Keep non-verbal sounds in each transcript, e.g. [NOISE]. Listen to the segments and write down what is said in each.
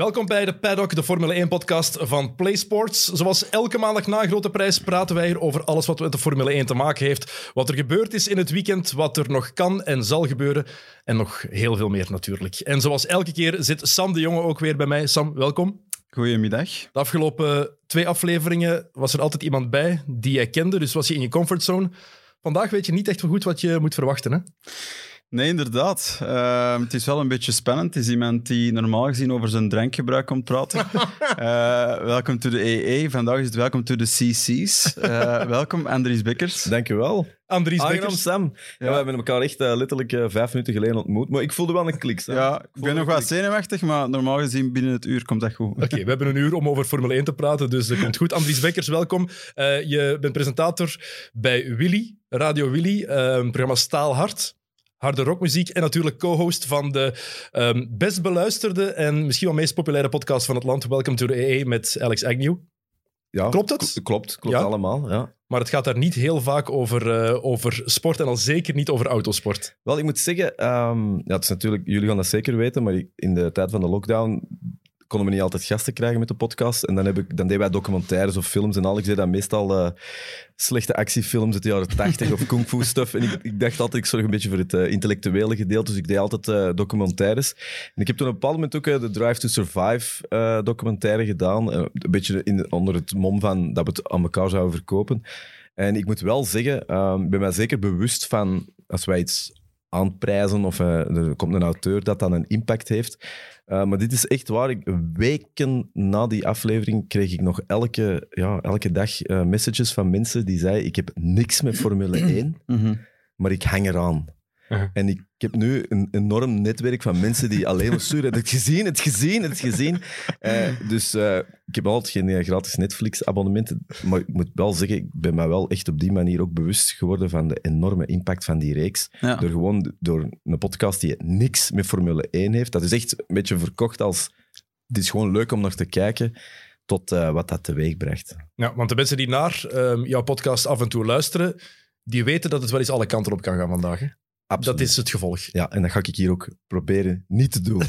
Welkom bij de Paddock, de Formule 1-podcast van PlaySports. Zoals elke maandag na een grote prijs praten wij hier over alles wat met de Formule 1 te maken heeft. Wat er gebeurd is in het weekend, wat er nog kan en zal gebeuren. En nog heel veel meer natuurlijk. En zoals elke keer zit Sam de Jonge ook weer bij mij. Sam, welkom. Goedemiddag. De afgelopen twee afleveringen was er altijd iemand bij die jij kende, dus was je in je comfortzone. Vandaag weet je niet echt goed wat je moet verwachten, hè? Nee, inderdaad. Uh, het is wel een beetje spannend. Het is iemand die normaal gezien over zijn drankgebruik komt praten. [LAUGHS] uh, welkom to de EE. Vandaag is het welkom to de CC's. Uh, welkom, Andries Bekkers. Dankjewel. Andries Aangenaam, Bekkers. Sam. Ja. we hebben elkaar echt uh, letterlijk uh, vijf minuten geleden ontmoet. Maar ik voelde wel een klik, Sam. Ja, ik ben nog wat zenuwachtig, maar normaal gezien binnen het uur komt dat goed. Oké, okay, we hebben een uur om over Formule 1 te praten, dus dat komt goed. Andries Bekkers, welkom. Uh, je bent presentator bij Willy, Radio Willy, een programma Staalhard harde rockmuziek en natuurlijk co-host van de um, best beluisterde en misschien wel meest populaire podcast van het land, Welcome to the EE met Alex Agnew. Ja, klopt dat? Klopt, klopt ja. allemaal, ja. Maar het gaat daar niet heel vaak over, uh, over sport en al zeker niet over autosport. Wel, ik moet zeggen, um, ja, het is natuurlijk, jullie gaan dat zeker weten, maar in de tijd van de lockdown konden we niet altijd gasten krijgen met de podcast. En dan, heb ik, dan deden wij documentaires of films. En Alex deed dan meestal uh, slechte actiefilms uit de jaren 80 of kung fu [LAUGHS] stuff. En ik, ik, dacht altijd, ik zorg een beetje voor het uh, intellectuele gedeelte. Dus ik deed altijd uh, documentaires. En ik heb toen op een bepaald moment ook de Drive to Survive documentaire gedaan. een beetje in, onder het mom van dat we het aan elkaar zouden verkopen. En ik moet wel zeggen, ik ben mij zeker bewust van als wij iets aanprijzen of er komt een auteur dat dan een impact heeft. Uh, maar dit is echt waar. Ik, weken na die aflevering kreeg ik nog elke, ja, elke dag uh, messages van mensen die zeiden: Ik heb niks met Formule 1, [CLEARS THROAT] maar ik hang eraan. Uh-huh. En ik, ik, heb nu een enorm netwerk van mensen die alleen maar sturen. Het gezien, het gezien, het gezien. Uh, dus uh, ik heb altijd geen gratis Netflix-abonnementen. Maar ik moet wel zeggen, ik ben me wel echt op die manier ook bewust geworden van de enorme impact van die reeks. Ja. Door gewoon door een podcast die niks met Formule 1 heeft. Dat is echt een beetje verkocht als... Het is gewoon leuk om naar te kijken tot uh, wat dat teweeg brengt. Ja, want de mensen die naar um, jouw podcast af en toe luisteren, die weten dat het wel eens alle kanten op kan gaan vandaag. Hè? Absoluut. Dat is het gevolg. Ja, en dat ga ik hier ook proberen niet te doen. [LAUGHS]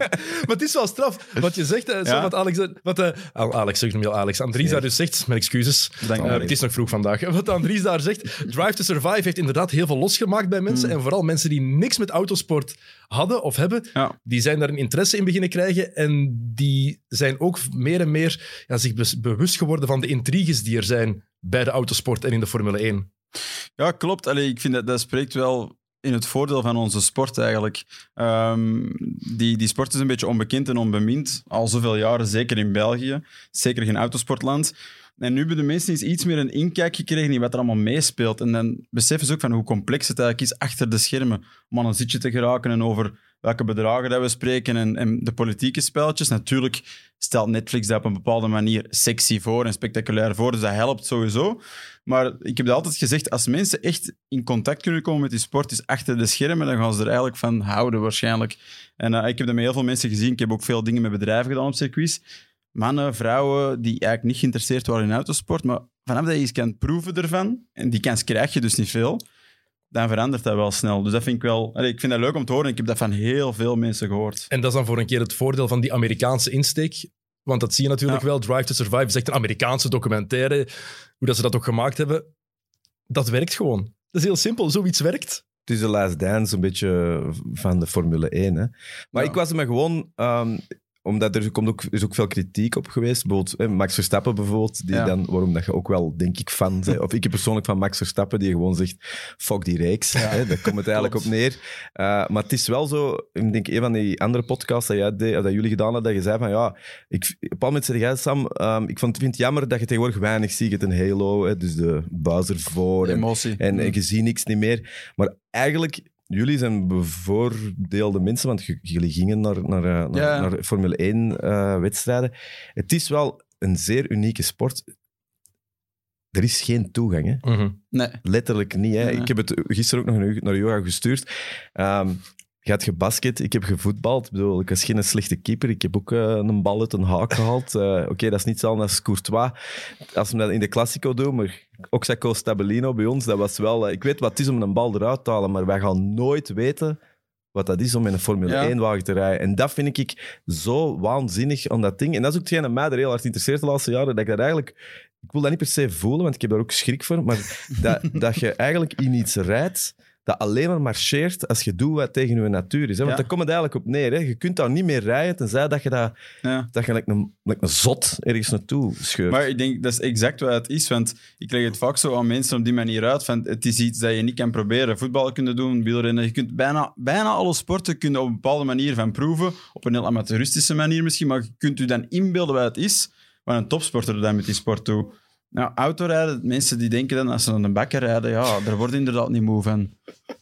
[LAUGHS] maar het is wel straf. Wat je zegt, uh, ja. wat Alex... Wat, uh, Alex, ik noem je al Alex. Andries daar dus zegt, mijn excuses. Uh, het is nog vroeg vandaag. [LAUGHS] Wat Andries daar zegt, Drive to Survive heeft inderdaad heel veel losgemaakt bij mensen. Mm. En vooral mensen die niks met autosport hadden of hebben, ja. die zijn daar een interesse in beginnen krijgen. En die zijn ook meer en meer ja, zich bewust geworden van de intriges die er zijn bij de autosport en in de Formule 1. Ja, klopt. Allee, ik vind dat dat spreekt wel in het voordeel van onze sport eigenlijk. Um, die, die sport is een beetje onbekend en onbemind. Al zoveel jaren, zeker in België. Zeker geen autosportland. En nu hebben de mensen iets meer een inkijk gekregen in wat er allemaal meespeelt. En dan beseffen ze ook van hoe complex het eigenlijk is achter de schermen om aan een zitje te geraken en over welke bedragen dat we spreken en, en de politieke spelletjes. Natuurlijk stelt Netflix dat op een bepaalde manier sexy voor en spectaculair voor, dus dat helpt sowieso. Maar ik heb altijd gezegd, als mensen echt in contact kunnen komen met die sport, is achter de schermen, dan gaan ze er eigenlijk van houden waarschijnlijk. En uh, ik heb dat met heel veel mensen gezien. Ik heb ook veel dingen met bedrijven gedaan op circuits. Mannen, vrouwen die eigenlijk niet geïnteresseerd waren in autosport, maar vanaf dat je iets kan proeven ervan, en die kans krijg je dus niet veel, dan verandert dat wel snel. Dus dat vind ik wel... Ik vind dat leuk om te horen. Ik heb dat van heel veel mensen gehoord. En dat is dan voor een keer het voordeel van die Amerikaanse insteek. Want dat zie je natuurlijk ja. wel. Drive to Survive is echt een Amerikaanse documentaire. Hoe dat ze dat ook gemaakt hebben. Dat werkt gewoon. Dat is heel simpel. Zoiets werkt. Het is de last dance een beetje van de Formule 1. Hè? Maar ja. ik was er me gewoon... Um, omdat er komt ook, is ook veel kritiek op geweest. Bijvoorbeeld Max Verstappen bijvoorbeeld, die ja. dan, waarom dat je ook wel, denk ik, fan bent. [LAUGHS] Of ik persoonlijk van Max Verstappen, die gewoon zegt, fuck die reeks. Ja. Hè, daar komt het eigenlijk op neer. Uh, maar het is wel zo, ik denk een van die andere podcasts dat, jij deed, dat jullie gedaan hadden, dat je zei van, ja, ik, op een bepaald moment zei jij, Sam, um, ik vond, vind het jammer dat je tegenwoordig weinig ziet. Het een Halo, hè, dus de buzzer voor. En, Emotie. En, en je ziet niks niet meer. Maar eigenlijk jullie zijn bevoordeelde mensen, want jullie gingen naar, naar, naar, ja. naar Formule 1-wedstrijden. Uh, het is wel een zeer unieke sport. Er is geen toegang, hè? Mm -hmm. Nee. Letterlijk niet. Hè? Nee. Ik heb het gisteren ook nog naar yoga gestuurd. Um, je hebt gebasket, ik heb gevoetbald. Ik bedoel, ik was geen slechte keeper. Ik heb ook uh, een bal uit een haak gehaald. Uh, Oké, okay, dat is niet zo als Courtois. Als we dat in de Classico doen, maar Oxaco Stabellino bij ons, dat was wel... Uh, ik weet wat het is om een bal eruit te halen, maar wij gaan nooit weten wat dat is om in een Formule Ja. 1-wagen te rijden. En dat vind ik zo waanzinnig aan dat ding. En dat is ook hetgeen dat mij er heel hard interesseert de laatste jaren, dat ik dat eigenlijk... Ik wil dat niet per se voelen, want ik heb daar ook schrik voor, maar [LAUGHS] dat, dat je eigenlijk in iets rijdt dat alleen maar marcheert als je doet wat tegen je natuur is. Hè? Want Ja. daar komt het eigenlijk op neer. Hè? Je kunt daar niet meer rijden, tenzij dat je, dat, Ja. dat je like een, like een zot ergens naartoe scheurt. Maar ik denk, dat is exact wat het is. Want ik leg het vaak zo aan mensen op die manier uit. Van, het is iets dat je niet kan proberen. Voetbal kunnen doen, wielrennen. Je kunt bijna, bijna alle sporten kunnen op een bepaalde manier van proeven. Op een heel amateuristische manier misschien. Maar je kunt je dan inbeelden wat het is. Wat een topsporter dan met die sport doet. Nou, autorijden, mensen die denken dan als ze naar een bakker rijden, ja, daar wordt inderdaad niet moe van.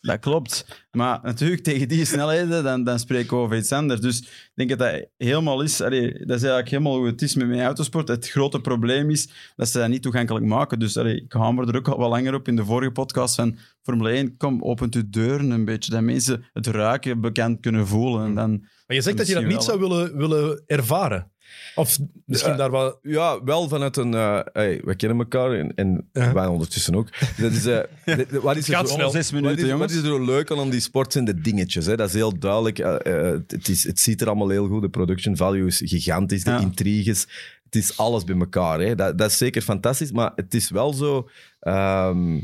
Dat klopt. Maar natuurlijk, tegen die snelheden, dan, dan spreken we over iets anders. Dus ik denk dat dat helemaal is. Allee, dat is eigenlijk helemaal hoe het is met mijn autosport. Het grote probleem is dat ze dat niet toegankelijk maken. Dus allee, ik hamer er ook al wel langer op in de vorige podcast van Formule 1. Kom, opent uw deuren een beetje, dat mensen het ruiken bekend kunnen voelen. En dan, Maar je zegt dat je dat niet zou willen, willen ervaren. Of misschien Ja. daar wat... Ja, wel vanuit een... eh hey, we kennen elkaar en, en Ja. wij ondertussen ook. Dat is, eh, [LAUGHS] wat is er gaat zo- snel. zes Wat minuten, is, wat is er zo leuk aan aan die sport zijn de dingetjes. Hè? Dat is heel duidelijk. Eh, eh, het, is, het ziet er allemaal heel goed. De production value is gigantisch. De Ja. intriges. Het is alles bij elkaar. Hè? Dat, dat is zeker fantastisch. Maar het is wel zo... ehm,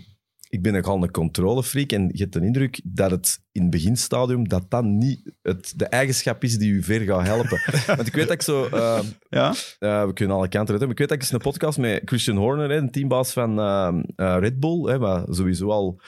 ik ben nogal een controlefreak en je hebt de indruk dat het in het beginstadium dat dat niet het, de eigenschap is die u ver gaat helpen. [LAUGHS] Want ik weet dat ik zo... eh, Ja? eh, we kunnen alle kanten uit. hebben. Ik weet dat ik eens een podcast met Christian Horner, hè, een teambaas van eh, Red Bull, hè, wat sowieso al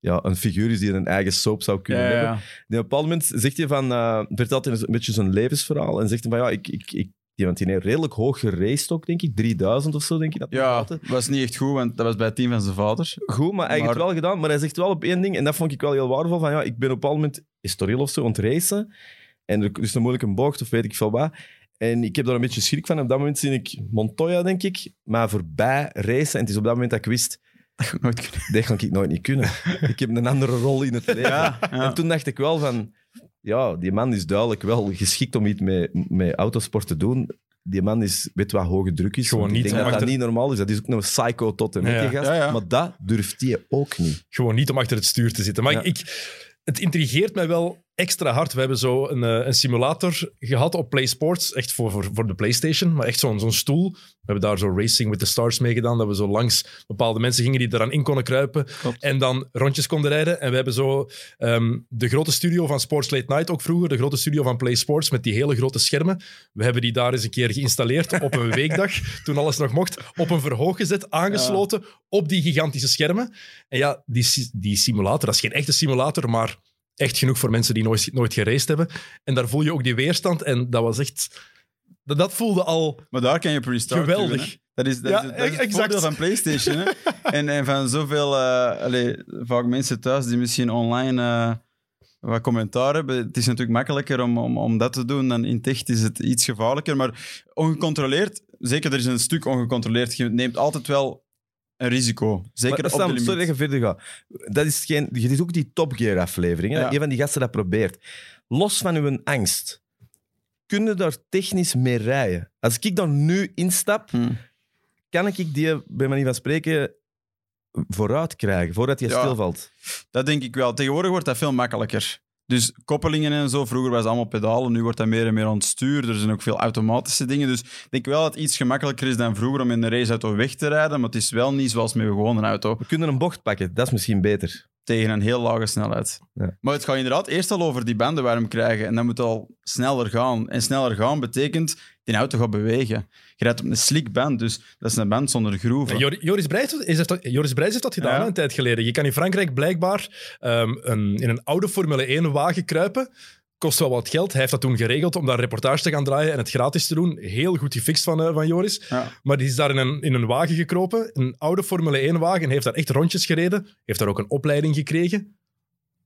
ja, een figuur is die een eigen soap zou kunnen Ja, hebben. En op een bepaald moment zegt hij van, vertelt hij een beetje zijn levensverhaal en zegt hij van ja, ik, ik, ik die, want die heeft redelijk hoog geraced ook, denk ik. 3000 of zo, denk ik. Dat Ja, was niet echt goed, want dat was bij het team van zijn vader. Goed, maar hij heeft het wel gedaan. Maar hij zegt wel op één ding, en dat vond ik wel heel waardevol, van ja, ik ben op een bepaald moment Estoril of zo aan het racen. En er is een moeilijke bocht of weet ik veel wat. En ik heb daar een beetje schrik van. Op dat moment zie ik Montoya, denk ik, maar voorbij racen. En het is op dat moment dat ik wist, Dat ga ik nooit kunnen. dat ga ik nooit niet kunnen. [LAUGHS] ik heb een andere rol in het leven. Ja, ja. En toen dacht ik wel van, ja, die man is duidelijk wel geschikt om iets met, met autosport te doen. Die man is, weet wat hoge druk is. Gewoon ik niet, denk hè, dat dat achter- niet normaal is. Dat is ook een psycho tot en met Ja, gast. Ja, ja. Maar dat durft hij ook niet. Gewoon niet om achter het stuur te zitten. Maar ik, het intrigeert mij wel extra hard. We hebben zo een, eh, een simulator gehad op Play Sports, echt voor, voor, voor de PlayStation, maar echt zo'n zo'n stoel. We hebben daar zo Racing with the Stars mee gedaan, dat we zo langs bepaalde mensen gingen die eraan in konden kruipen Klopt. en dan rondjes konden rijden. En we hebben zo ehm, de grote studio van Sports Late Night ook vroeger, de grote studio van Play Sports met die hele grote schermen. We hebben die daar eens een keer geïnstalleerd op een [LAUGHS] weekdag, toen alles nog mocht, op een verhoog gezet, aangesloten op die gigantische schermen. En ja, die, die simulator, dat is geen echte simulator, maar echt genoeg voor mensen die nooit, nooit geraced hebben. En daar voel je ook die weerstand. En dat was echt... Dat, dat voelde al Maar daar kan je pre-start geweldig. doen, hè. Dat is, dat Ja, is, dat is het exact. voordeel van PlayStation. Hè? [LAUGHS] en, en van zoveel, eh allee, vaak mensen thuis die misschien online eh, wat commentaar hebben. Het is natuurlijk makkelijker om, om, om dat te doen dan in het echt is het iets gevaarlijker. Maar ongecontroleerd, zeker er is een stuk ongecontroleerd. Je neemt altijd wel een risico. Zeker Maar op Sam, de sorry dat je verder gaat. Dat is, geen, dit is ook die Top Gear aflevering. Hè? Ja. Een van die gasten dat probeert. Los van uw angst. Kun je daar technisch mee rijden? Als ik daar nu instap, Hm. kan ik die, bij manier van spreken, vooruit krijgen, voordat hij Ja. stilvalt. Dat denk ik wel. Tegenwoordig wordt dat veel makkelijker. Dus koppelingen en zo, vroeger was het allemaal pedalen, nu wordt dat meer en meer aan het stuur. Er zijn ook veel automatische dingen. Dus ik denk wel dat het iets gemakkelijker is dan vroeger om in een raceauto weg te rijden, maar het is wel niet zoals met een gewone auto We kunnen een bocht pakken, dat is misschien beter. Tegen een heel lage snelheid. Ja. Maar het gaat inderdaad eerst al over die banden warm krijgen en dan moet het al sneller gaan. En sneller gaan betekent, die auto gaat bewegen. Je rijdt op een slick band, dus dat is een band zonder groeven. Jor- Joris Brijs, heeft dat, Joris Brijs heeft dat gedaan Ja. een tijd geleden. Je kan in Frankrijk blijkbaar ehm, een, in een oude Formule 1-wagen kruipen. Kost wel wat geld. Hij heeft dat toen geregeld om daar een reportage te gaan draaien en het gratis te doen. Heel goed gefixt van, eh, van Joris. Ja. Maar die is daar in een, in een wagen gekropen, een oude Formule 1-wagen, en heeft daar echt rondjes gereden. Heeft daar ook een opleiding gekregen.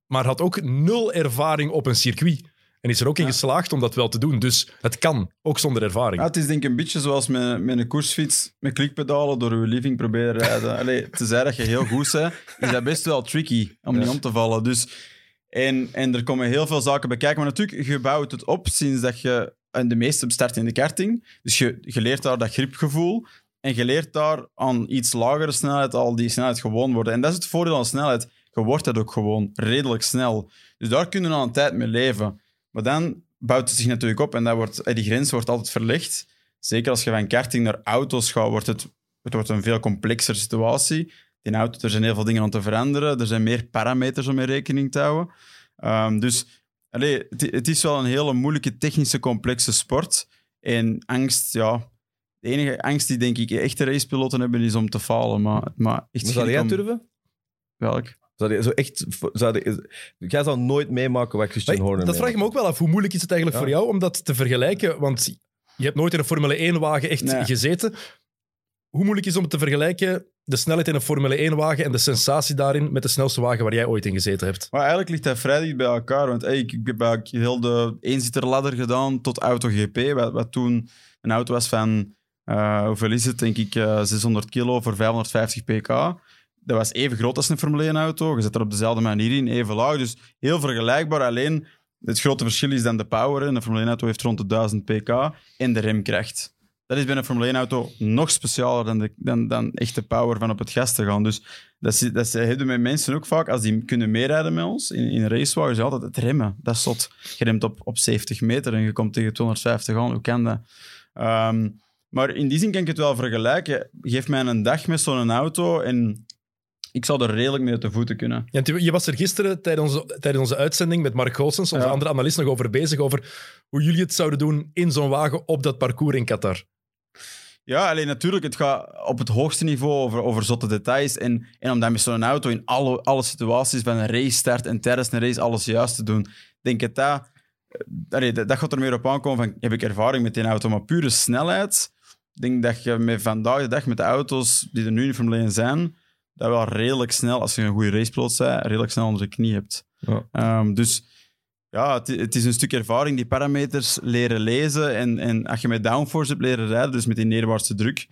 Maar had ook nul ervaring op een circuit. En is er ook in Ja. geslaagd om dat wel te doen. Dus het kan, ook zonder ervaring. Ja, het is denk ik een beetje zoals met, met een koersfiets met klikpedalen door je living proberen rijden. [LAUGHS] Allee, te zeggen dat je heel goed bent, is dat best wel tricky om niet om te vallen. Dus, en, en er komen heel veel zaken bij kijken. Maar natuurlijk, je bouwt het op sinds dat je... En de meeste starten in de karting. Dus je, leert daar dat gripgevoel. En je leert daar aan iets lagere snelheid al die snelheid gewoon worden. En dat is het voordeel aan snelheid. Je wordt dat ook gewoon redelijk snel. Dus daar kunnen we al een tijd mee leven. Maar dan bouwt het zich natuurlijk op en dat wordt, eh, die grens wordt altijd verlegd. Zeker als je van karting naar auto's gaat, wordt het, het wordt een veel complexer situatie. In auto, er zijn heel veel dingen aan te veranderen. Er zijn meer parameters om mee rekening te houden. Ehm, dus allee, het, het, is wel een hele moeilijke, technische, complexe sport. En angst, ja... De enige angst die, denk ik, echte racepiloten hebben, is om te falen. Maar, maar echt Zou jij om... durven? Welk? Zou je zo echt, zou je, jij zou nooit meemaken wat Christian Horner Dat vraag je me ook wel af. Hoe moeilijk is het eigenlijk voor jou om dat te vergelijken? Want je hebt nooit in een Formule 1-wagen echt gezeten. Hoe moeilijk is om te vergelijken, de snelheid in een Formule 1-wagen en de sensatie daarin met de snelste wagen waar jij ooit in gezeten hebt? Maar eigenlijk ligt dat vrij dicht bij elkaar. Want ik, heb heel de eenzitterladder gedaan tot AutoGP, wat, wat toen een auto was van, uh, hoeveel is het, denk ik, uh, eh, 600 kilo voor 550 pk dat was even groot als een Formule 1-auto. Je zet er op dezelfde manier in, even laag. Dus heel vergelijkbaar. Alleen het grote verschil is dan de power. Een Formule 1-auto heeft rond de 1000 pk en de remkracht. Dat is bij een Formule 1-auto nog specialer dan, de, dan, dan echt de power van op het gas te gaan. Dus dat, dat hebben met mensen ook vaak, als die kunnen meerijden met ons in, in racewagen, is altijd het remmen. Dat is tot Je remt op, op 70 meter en je komt tegen 250 aan. Hoe kan dat? Um, maar in die zin kan ik het wel vergelijken. Geef mij een dag met zo'n auto en ik zou er redelijk mee uit de voeten kunnen. Ja, je was er gisteren tijdens onze, tijdens onze uitzending met Mark Goossens, onze andere analist, nog over bezig, over hoe jullie het zouden doen in zo'n wagen op dat parcours in Qatar. Ja, alleen natuurlijk, het gaat op het hoogste niveau over, over zotte details. En, en om dan met zo'n auto in alle, alle situaties van een race start en tijdens een race alles juist te doen. denk dat dat, allee, dat, dat gaat er meer op aankomen van, heb ik ervaring met die auto, maar pure snelheid. Ik denk dat je met vandaag de dag met de auto's die er nu in Formule 1 zijn, dat wel redelijk snel, als je een goede racepiloot bent, redelijk snel onder de knie hebt. Ja. Um, dus ja, het, het, is een stuk ervaring, die parameters leren lezen. En, en als je met downforce hebt leren rijden, dus met die neerwaartse druk,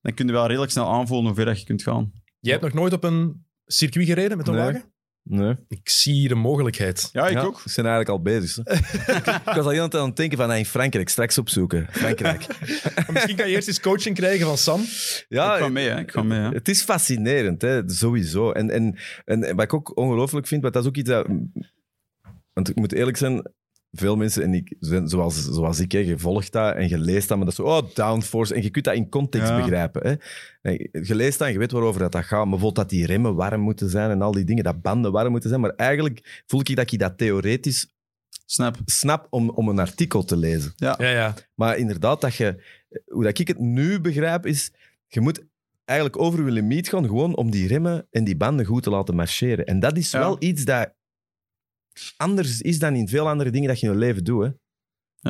dan kun je wel redelijk snel aanvoelen hoe ver dat je kunt gaan. Jij hebt nog nooit op een circuit gereden met een wagen? Nee. Ik zie hier een mogelijkheid. Ja, ik ook. We zijn eigenlijk al bezig. [LAUGHS] ik was al heel aan het denken van, in Frankrijk, straks opzoeken. Frankrijk. [LAUGHS] Misschien kan je eerst eens coaching krijgen van Sam. Ja, ik ga mee. Hè. Ik ga mee hè. Het is fascinerend, hè, sowieso. En, en, en wat ik ook ongelooflijk vind, want dat is ook iets dat... Want ik moet eerlijk zijn, veel mensen, en ik, zoals, zoals ik, hè, je volgt dat en je leest dat, maar dat is zo, oh, downforce, en je kunt dat in context begrijpen. Hè. je leest dat en je weet waarover dat, dat gaat, maar bijvoorbeeld dat die remmen warm moeten zijn en al die dingen, dat banden warm moeten zijn, maar eigenlijk voel ik dat je dat theoretisch snap, snap om, om een artikel te lezen. Ja. Ja, ja. Maar inderdaad, dat je, hoe dat ik het nu begrijp, is, je moet eigenlijk over je limiet gaan, gewoon om die remmen en die banden goed te laten marcheren. En dat is wel iets dat anders is dan in veel andere dingen dat je in je leven doet. Hè?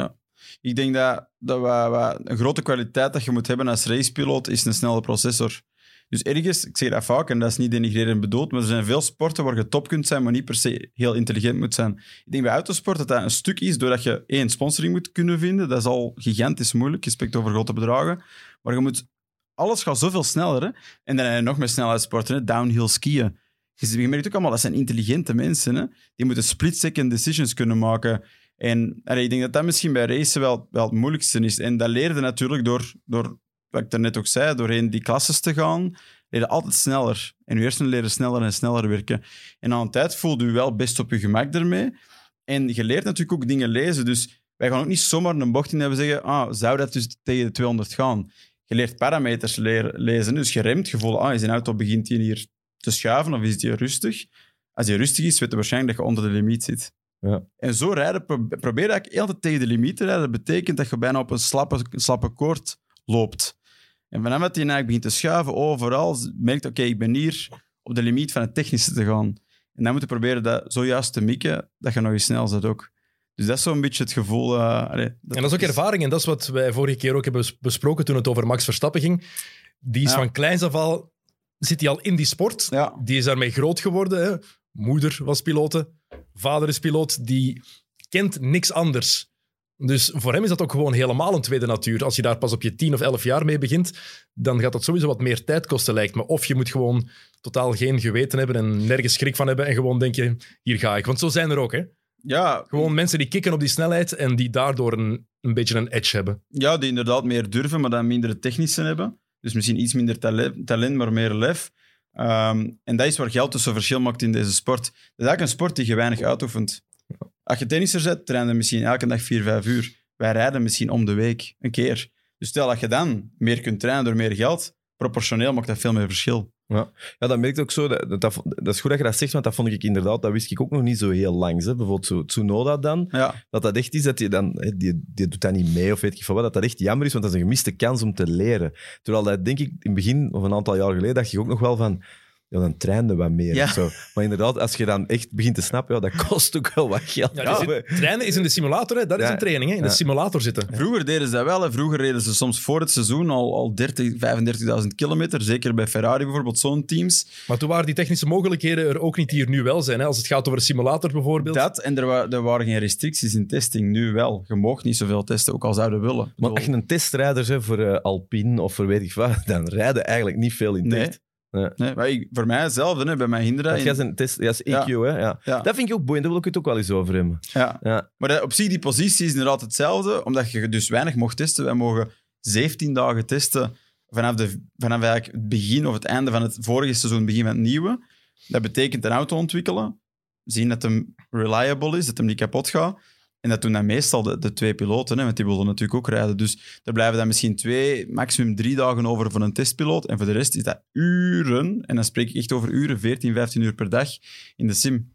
Ja. Ik denk dat, dat we, een grote kwaliteit dat je moet hebben als racepiloot is een snelle processor. Dus ergens, ik zeg dat vaak en dat is niet denigrerend bedoeld, maar er zijn veel sporten waar je top kunt zijn, maar niet per se heel intelligent moet zijn. Ik denk bij autosport dat dat een stuk is doordat je één sponsoring moet kunnen vinden. Dat is al gigantisch moeilijk, je over grote bedragen. Maar je moet, alles gaat zoveel sneller. Hè? En dan heb je nog meer snelheidssporten, hè? downhill skiën. Je merkt ook allemaal, dat zijn intelligente mensen. Hè? Die moeten split-second decisions kunnen maken. En ik denk dat dat misschien bij racen wel, wel het moeilijkste is. En dat leerde natuurlijk door, door, wat ik daarnet ook zei, doorheen die klasses te gaan, leren altijd sneller. En je hersenen sneller en sneller werken. En aan een tijd voelde je wel best op je gemak ermee. En je leert natuurlijk ook dingen lezen. Dus wij gaan ook niet zomaar een bocht in hebben zeggen, ah, zou dat dus tegen de 200 gaan? Je leert parameters lezen. Dus je remt, je voelt, ah, een auto begint hier te schuiven of is die rustig? Als die rustig is, weet je waarschijnlijk dat je onder de limiet zit. Ja. En zo rijden, probeer eigenlijk altijd tegen de limiet te rijden. Dat betekent dat je bijna op een slappe, slappe koord loopt. En vanaf dat hij eigenlijk begint te schuiven overal, merkt oké, ik ben hier op de limiet van het technische te gaan. En dan moet je proberen dat zo juist te mikken, dat je nog eens snel zit ook. Dus dat is zo'n beetje het gevoel. Uh, dat en dat is ook ervaring. En dat is wat wij vorige keer ook hebben besproken toen het over Max Verstappen ging. Die is van kleins af al zit hij al in die sport. Ja. Die is daarmee groot geworden. Hè. Moeder was piloot, vader is piloot. Die kent niks anders. Dus voor hem is dat ook gewoon helemaal een tweede natuur. Als je daar pas op je tien of elf jaar mee begint, dan gaat dat sowieso wat meer tijd kosten, lijkt me. Of je moet gewoon totaal geen geweten hebben en nergens schrik van hebben en gewoon denken, hier ga ik. Want zo zijn er ook, hè? Ja. Gewoon mensen die kicken op die snelheid en die daardoor een, een beetje een edge hebben. Ja, die inderdaad meer durven, maar dan minder technische hebben. Dus misschien iets minder talent, maar meer lef. Ehm, en dat is waar geld tussen verschil maakt in deze sport. Dat is eigenlijk een sport die je weinig uitoefent. Als je tennisser zet, trainen misschien elke dag 4, 5 uur. Wij rijden misschien om de week een keer. Dus stel dat je dan meer kunt trainen door meer geld, proportioneel maakt dat veel meer verschil. Ja, ja dat merkt ook zo. Dat, dat, dat, is goed dat je dat zegt, want dat vond ik inderdaad, dat wist ik ook nog niet zo heel lang. Hè. Bijvoorbeeld zo, Tsunoda dan, Ja. dat dat echt is, dat je dan, die, die doet dat niet mee of weet ik van wat, dat dat echt jammer is, want dat is een gemiste kans om te leren. Terwijl dat, denk ik, in het begin, of een aantal jaar geleden, dacht je ook nog wel van, ja, dan trainde wat meer Ja. zo. Maar inderdaad, als je dan echt begint te snappen, ja, dat kost ook wel wat geld. Ja, zit- trainen is in de simulator, hè. dat is een training. Hè. In Ja. de simulator zitten. Vroeger deden ze dat wel. Hè. Vroeger reden ze soms voor het seizoen al, al 30, 35.000 kilometer. Zeker bij Ferrari bijvoorbeeld, zo'n teams. Maar toen waren die technische mogelijkheden er ook niet die er nu wel zijn. Hè. Als het gaat over een simulator bijvoorbeeld. Dat, en er, wa- er waren geen restricties in testing. Nu wel. Je mocht niet zoveel testen, ook al zouden willen. Maar je een testrijder voor eh, Alpine of voor weet ik wat, [LAUGHS] dan rijden eigenlijk niet veel in Nee. test. Nee. nee, maar ik, voor mij hetzelfde, hè, bij mijn Hindra. In- jij is EQ, Ja. hè? Ja. Ja. Dat vind ik ook boeiend, daar wil ik het ook wel eens over hebben. ja. Ja. Maar dat- op zich, die positie is inderdaad hetzelfde, omdat je dus weinig mocht testen. Wij mogen 17 dagen testen vanaf, de, vanaf eigenlijk het begin of het einde van het vorige seizoen, begin van het nieuwe. Dat betekent een auto ontwikkelen, zien dat hem reliable is, dat hem niet kapot gaat. En dat doen dan meestal de, de twee piloten, hè, want die willen natuurlijk ook rijden. Dus er blijven dan misschien twee, maximum drie dagen over voor een testpiloot. En voor de rest is dat uren, en dan spreek ik echt over uren, 14, 15 uur per dag in de sim.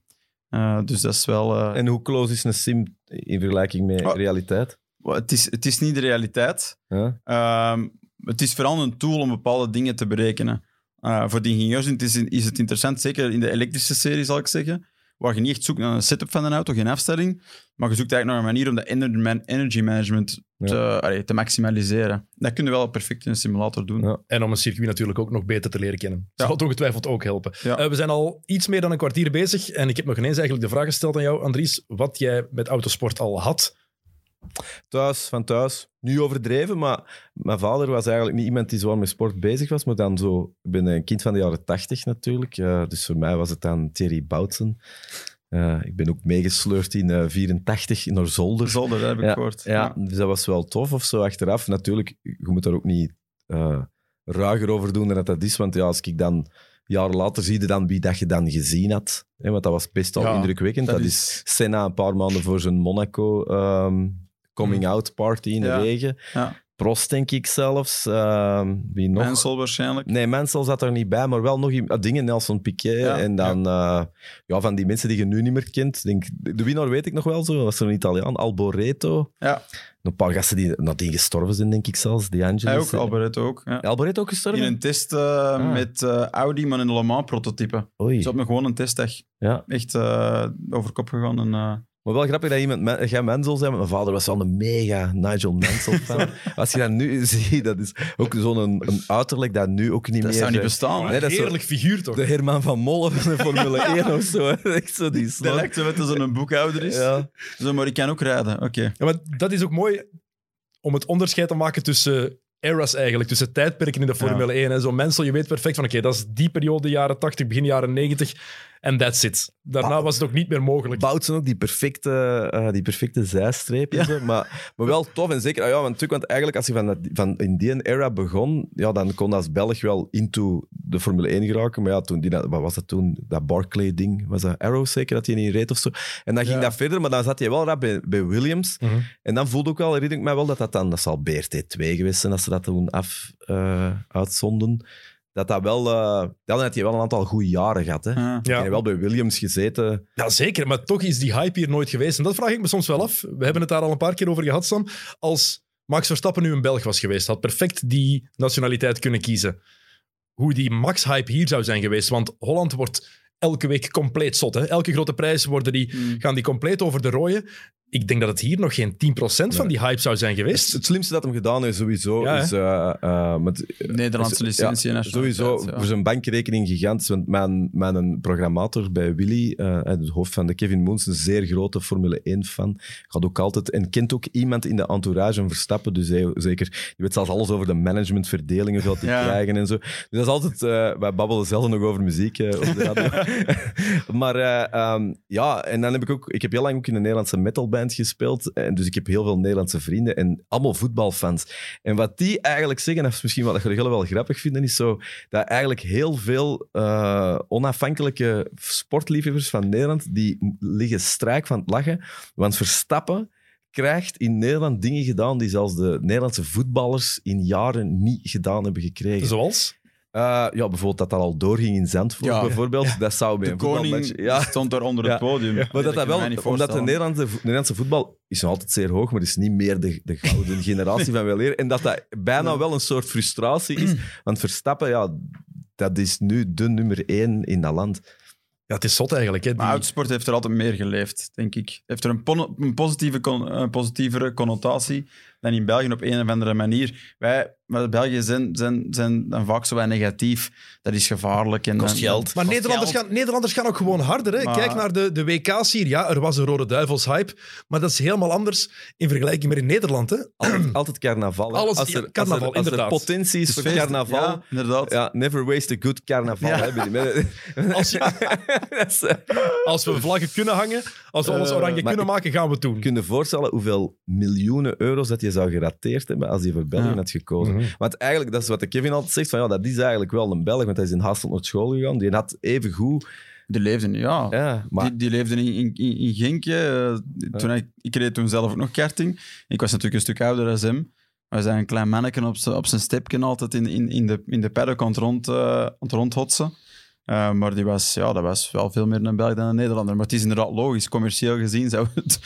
Eh, dus dat is wel... eh, En hoe close is een sim in vergelijking met Oh. realiteit? Het is, het is niet de realiteit. Ja? Ehm, het is vooral een tool om bepaalde dingen te berekenen. Eh, voor de ingenieurs is, is het interessant, zeker in de elektrische serie zal ik zeggen, waar je niet echt zoekt naar een setup van een auto, geen afstelling, maar je zoekt eigenlijk naar een manier om man- energy management te, allee, te maximaliseren. Dat kun je wel perfect in een simulator doen. Ja. En om een circuit natuurlijk ook nog beter te leren kennen. Dat Ja. zal het ongetwijfeld ook helpen. Eh, we zijn al iets meer dan een kwartier bezig. En ik heb nog ineens eigenlijk de vraag gesteld aan jou, Andries. Wat jij met autosport al had. Thuis, van thuis. Nu overdreven, maar mijn vader was eigenlijk niet iemand die zo met sport bezig was, maar dan zo... Ik ben een kind van de jaren tachtig natuurlijk, dus voor mij was het dan Thierry Boutsen. Eh, ik ben ook meegesleurd in eh 84 naar Zolder. Zolder, dat heb ik ja, gehoord. Ja, dus dat was wel tof of zo achteraf. Natuurlijk, je moet daar ook niet eh ruiger over doen dan dat dat is. Want ja, als ik dan jaren later zie je dan wie dat je dan gezien had. Hè, want dat was best al Ja, indrukwekkend. Dat, is Senna een paar maanden voor zijn Monaco ehm, coming-out party in de regen. Ja. Prost, denk ik zelfs. Ehm, wie nog? Mansell waarschijnlijk. Nee, Mansell zat er niet bij, maar wel nog ah, dingen, Nelson Piquet. Ja, en dan ja. ja, van die mensen die je nu niet meer kent. Denk, de winnaar weet ik nog wel zo. Was er een Italiaan, Alboreto. Ja, Een paar gasten die nadien gestorven zijn, denk ik zelfs. De Angelis. hij ook, Alboreto ook. Ja. Alboreto ook gestorven? In een test eh, Ah. met eh, Audi, maar in een Le Mans prototype. Oei. Op een gewoon een testdag. Ja. Echt eh, over kop gegaan. En, eh, Maar wel grappig dat iemand, Ma- jij Mansell zei, maar mijn vader was wel een mega Nigel Mansell fan. [LAUGHS] Als je dat nu ziet, dat is ook zo'n een, een uiterlijk dat nu ook niet dat meer... zou niet bestaan. Nee, dat is zo- Heerlijk figuur toch? De Herman van Molle van de Formule [LAUGHS] 1 of zo. [LAUGHS] Echt zo die Dat lijkt zo een boekhouder is. Ja. Zo, maar ik kan ook rijden. Oké. Ja, maar dat is ook mooi om het onderscheid te maken tussen eras eigenlijk, tussen tijdperken in de Formule 1. En zo mensen, je weet perfect van oké, dat is die periode, jaren 80, begin jaren 90 en that's it. Daarna was het ook niet meer mogelijk. Boutsen ook, die perfecte, eh, die perfecte zijstreep. Ja. Maar, maar wel tof en zeker. ah ja, want, natuurlijk, want eigenlijk als je van, dat, van in die era begon, ja, dan kon als Belg wel into de Formule 1 geraken. Maar ja, toen, die, wat was dat toen? Dat Barclay-ding, was dat Arrow zeker, dat hij niet reed of zo? En dan ging Ja. dat verder, maar dan zat hij wel rap bij, bij Williams. Mhm. En dan voelde ik wel, herinner ik mij wel, dat dat dan, dat zal BRT2 geweest zijn, als ze dat toen af eh, uitzonden. Dat dat wel, eh, dan had hij wel een aantal goede jaren gehad. Hè. Ja. Hij Ja. heeft wel bij Williams gezeten. Ja, zeker, maar toch is die hype hier nooit geweest. En dat vraag ik me soms wel af. We hebben het daar al een paar keer over gehad, Sam. Als Max Verstappen nu een Belg was geweest, had perfect die nationaliteit kunnen kiezen. Hoe die Max-hype hier zou zijn geweest. Want Holland wordt elke week compleet zot. Hè? Elke grote prijs worden die, Mm. gaan die compleet over de rooien. Ik denk dat het hier nog geen 10% van die hype zou zijn geweest. het slimste dat hem gedaan heeft sowieso Ja, is... eh, eh, met, Nederlandse licentie en ja, nationaliteit, Sowieso ja. voor zijn bankrekening gigantisch. Want mijn, mijn programmator bij Willy, eh, het hoofd van de Kevin Moons, een zeer grote Formule 1-fan. Gaat ook altijd... En kent ook iemand in de entourage van Verstappen. Dus hij, zeker... Je weet zelfs alles over de managementverdelingen, te Ja. krijgen en zo. Dus dat is altijd... eh, wij babbelen zelden nog over muziek op de radio. [LAUGHS] maar eh, ehm, ja, en dan heb ik ook... Ik heb heel lang ook in een Nederlandse metalband Gespeeld. En dus ik heb heel veel Nederlandse vrienden en allemaal voetbalfans. En wat die eigenlijk zeggen, dat is misschien wat jullie wel grappig vinden, is zo dat eigenlijk heel veel uh, onafhankelijke sportliefhebbers van Nederland, die liggen strijk van het lachen. Want Verstappen krijgt in Nederland dingen gedaan die zelfs de Nederlandse voetballers in jaren niet gedaan hebben gekregen. Zoals? Uh, ja, bijvoorbeeld dat dat al doorging in Zandvoort, ja, bijvoorbeeld. Ja. Dat zou bij de koning ja. stond daar onder het podium. Maar dat, dat wel, omdat de Nederlandse, Nederlandse voetbal is nog altijd zeer hoog, maar is niet meer de, de gouden [LAUGHS] generatie van weleer. En dat dat bijna wel een soort frustratie is. Want Verstappen, ja, dat is nu de nummer één in dat land. Ja, het is zot eigenlijk. Hè, die... Maar uitsport heeft er altijd meer geleefd, denk ik. Heeft er een, een positieve een positievere connotatie dan in België op een of andere manier. Wij, maar België zijn, zijn, zijn dan vaak zo negatief. Dat is gevaarlijk. En kost geld. Maar Nederlanders, Gaan, Nederlanders gaan ook gewoon harder. Hè? Kijk naar de, de WK's hier. Ja, er was een Rode Duivels hype. Maar dat is helemaal anders in vergelijking met in Nederland. Hè? Altijd, altijd carnaval. Alles, als er, carnaval, als er, inderdaad. Als er potentie is voor carnaval. Ja, inderdaad. Ja, never waste a good carnaval. Ja. [LAUGHS] als, je, [LAUGHS] als we vlaggen kunnen hangen, als we alles eh, oranje kunnen maken, gaan we het doen. Kun je voorstellen hoeveel miljoenen euro's dat je zou gerateerd hebben als hij voor België had gekozen? Mhm. Want eigenlijk, dat is wat de Kevin altijd zegt, van ja, dat is eigenlijk wel een Belg, want hij is in Hasselt naar school gegaan. Die had even goed... Die leefden, ja. ja maar... die, die leefden in, in, in Genk. Toen ik, ik reed toen zelf ook nog karting. Ik was natuurlijk een stuk ouder dan hem. We zijn een klein manneken op, op zijn stepje altijd in, in, in de, in de paddock aan het, rond, uh, rondhotsen. Uh, maar die was, ja, dat was wel veel meer een Belg dan een Nederlander. Maar het is inderdaad logisch. Commercieel gezien zou het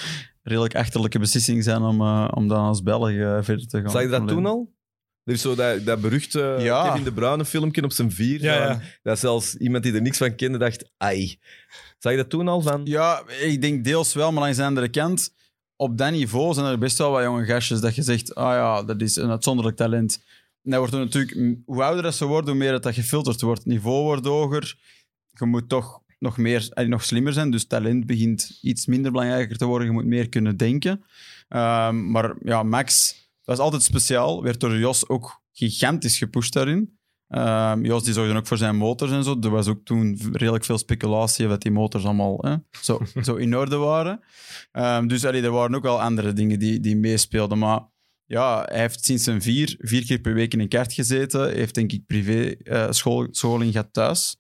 redelijk achterlijke beslissing zijn om, uh, om dan als Belg uh, verder te gaan. Zag je dat toen al? Er is zo dat, dat beruchte ja. Kevin De Bruyne filmpje op zijn vier. Ja, ja. Dat zelfs iemand die er niks van kende dacht, ai. Zag je dat toen al van? Ja, ik denk deels wel, maar langs de andere kant, op dat niveau zijn er best wel wat jonge gastjes dat je zegt, ah ja, dat is een uitzonderlijk talent. En dat wordt natuurlijk, hoe ouder dat ze worden, hoe meer dat, dat gefilterd wordt. Het niveau wordt hoger. Je moet toch nog, meer, eh, nog slimmer zijn. Dus talent begint iets minder belangrijker te worden. Je moet meer kunnen denken. Um, maar ja, Max dat was altijd speciaal. Werd door Jos ook gigantisch gepusht daarin. Um, Jos die zorgde ook voor zijn motors en zo. Er was ook toen redelijk veel speculatie dat die motors allemaal hè, zo, [LAUGHS] zo in orde waren. Um, dus allee, er waren ook al andere dingen die, die meespeelden. Maar ja, hij heeft sinds zijn vier, vier keer per week in een kart gezeten. Hij heeft denk ik privé uh, school, scholing gehad thuis.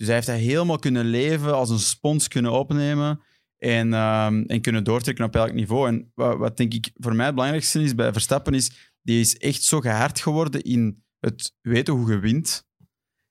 Dus hij heeft dat helemaal kunnen leven, als een spons kunnen opnemen en, um, en kunnen doortrekken op elk niveau. En wat, wat, denk ik voor mij het belangrijkste is bij Verstappen, is die is echt zo gehard geworden in het weten hoe je wint.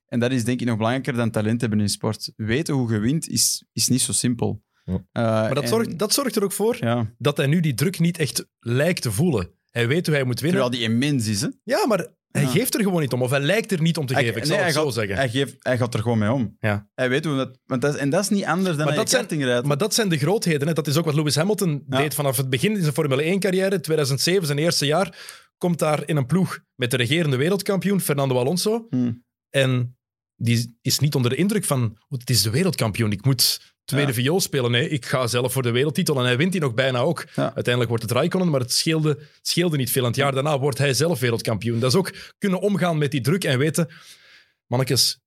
En dat is denk ik nog belangrijker dan talent hebben in sport. Weten hoe je wint is, is niet zo simpel. Ja. Uh, maar dat, zorgt, dat zorgt er ook voor ja. dat hij nu die druk niet echt lijkt te voelen. Hij weet hoe hij moet winnen. Terwijl die immens is, hè? Ja, maar hij geeft er gewoon niet om. Of hij lijkt er niet om te geven, ik zal het zo zeggen. Hij, geeft, hij gaat er gewoon mee om. Ja. Hij weet hoe dat... Want dat en dat is niet anders dan maar dat zijn, rijdt. Maar dat zijn de grootheden. Hè. Dat is ook wat Lewis Hamilton deed vanaf het begin in zijn Formule 1-carrière. 2007, zijn eerste jaar, komt daar in een ploeg met de regerende wereldkampioen, Fernando Alonso. Hmm. En die is niet onder de indruk van, het is de wereldkampioen, ik moet tweede viool spelen. Nee, ik ga zelf voor de wereldtitel. En hij wint die nog bijna ook. Uiteindelijk wordt het Raikkonen, maar het scheelde, scheelde niet veel. En het jaar daarna wordt hij zelf wereldkampioen. Dat is ook kunnen omgaan met die druk en weten... Mannetjes,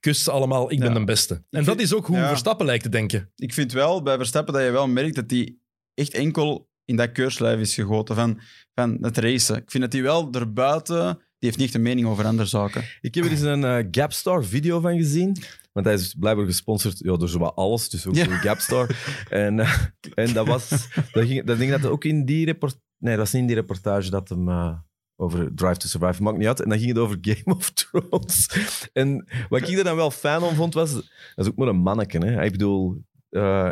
kust allemaal, ik ben de beste. En dat is ook hoe Verstappen lijkt te denken. Ik vind wel bij Verstappen dat je wel merkt dat hij echt enkel in dat keurslijf is gegoten van, van het racen. Ik vind dat hij wel erbuiten... Die heeft niet een mening over andere zaken. Ik heb er eens een uh, Gapstar video van gezien. Want hij is blijkbaar gesponsord ja, door zowat alles, dus ook door Gapstar. [LAUGHS] en, uh, en dat was... Dat, ging, dat denk dat ook in die reportage... Nee, dat was niet in die reportage dat hem... Uh, over Drive to Survive, maakt niet uit. En dan ging het over Game of Thrones. [LAUGHS] En wat ik er dan wel fijn om vond, was... Dat is ook maar een manneke, hè. Ik bedoel... Uh,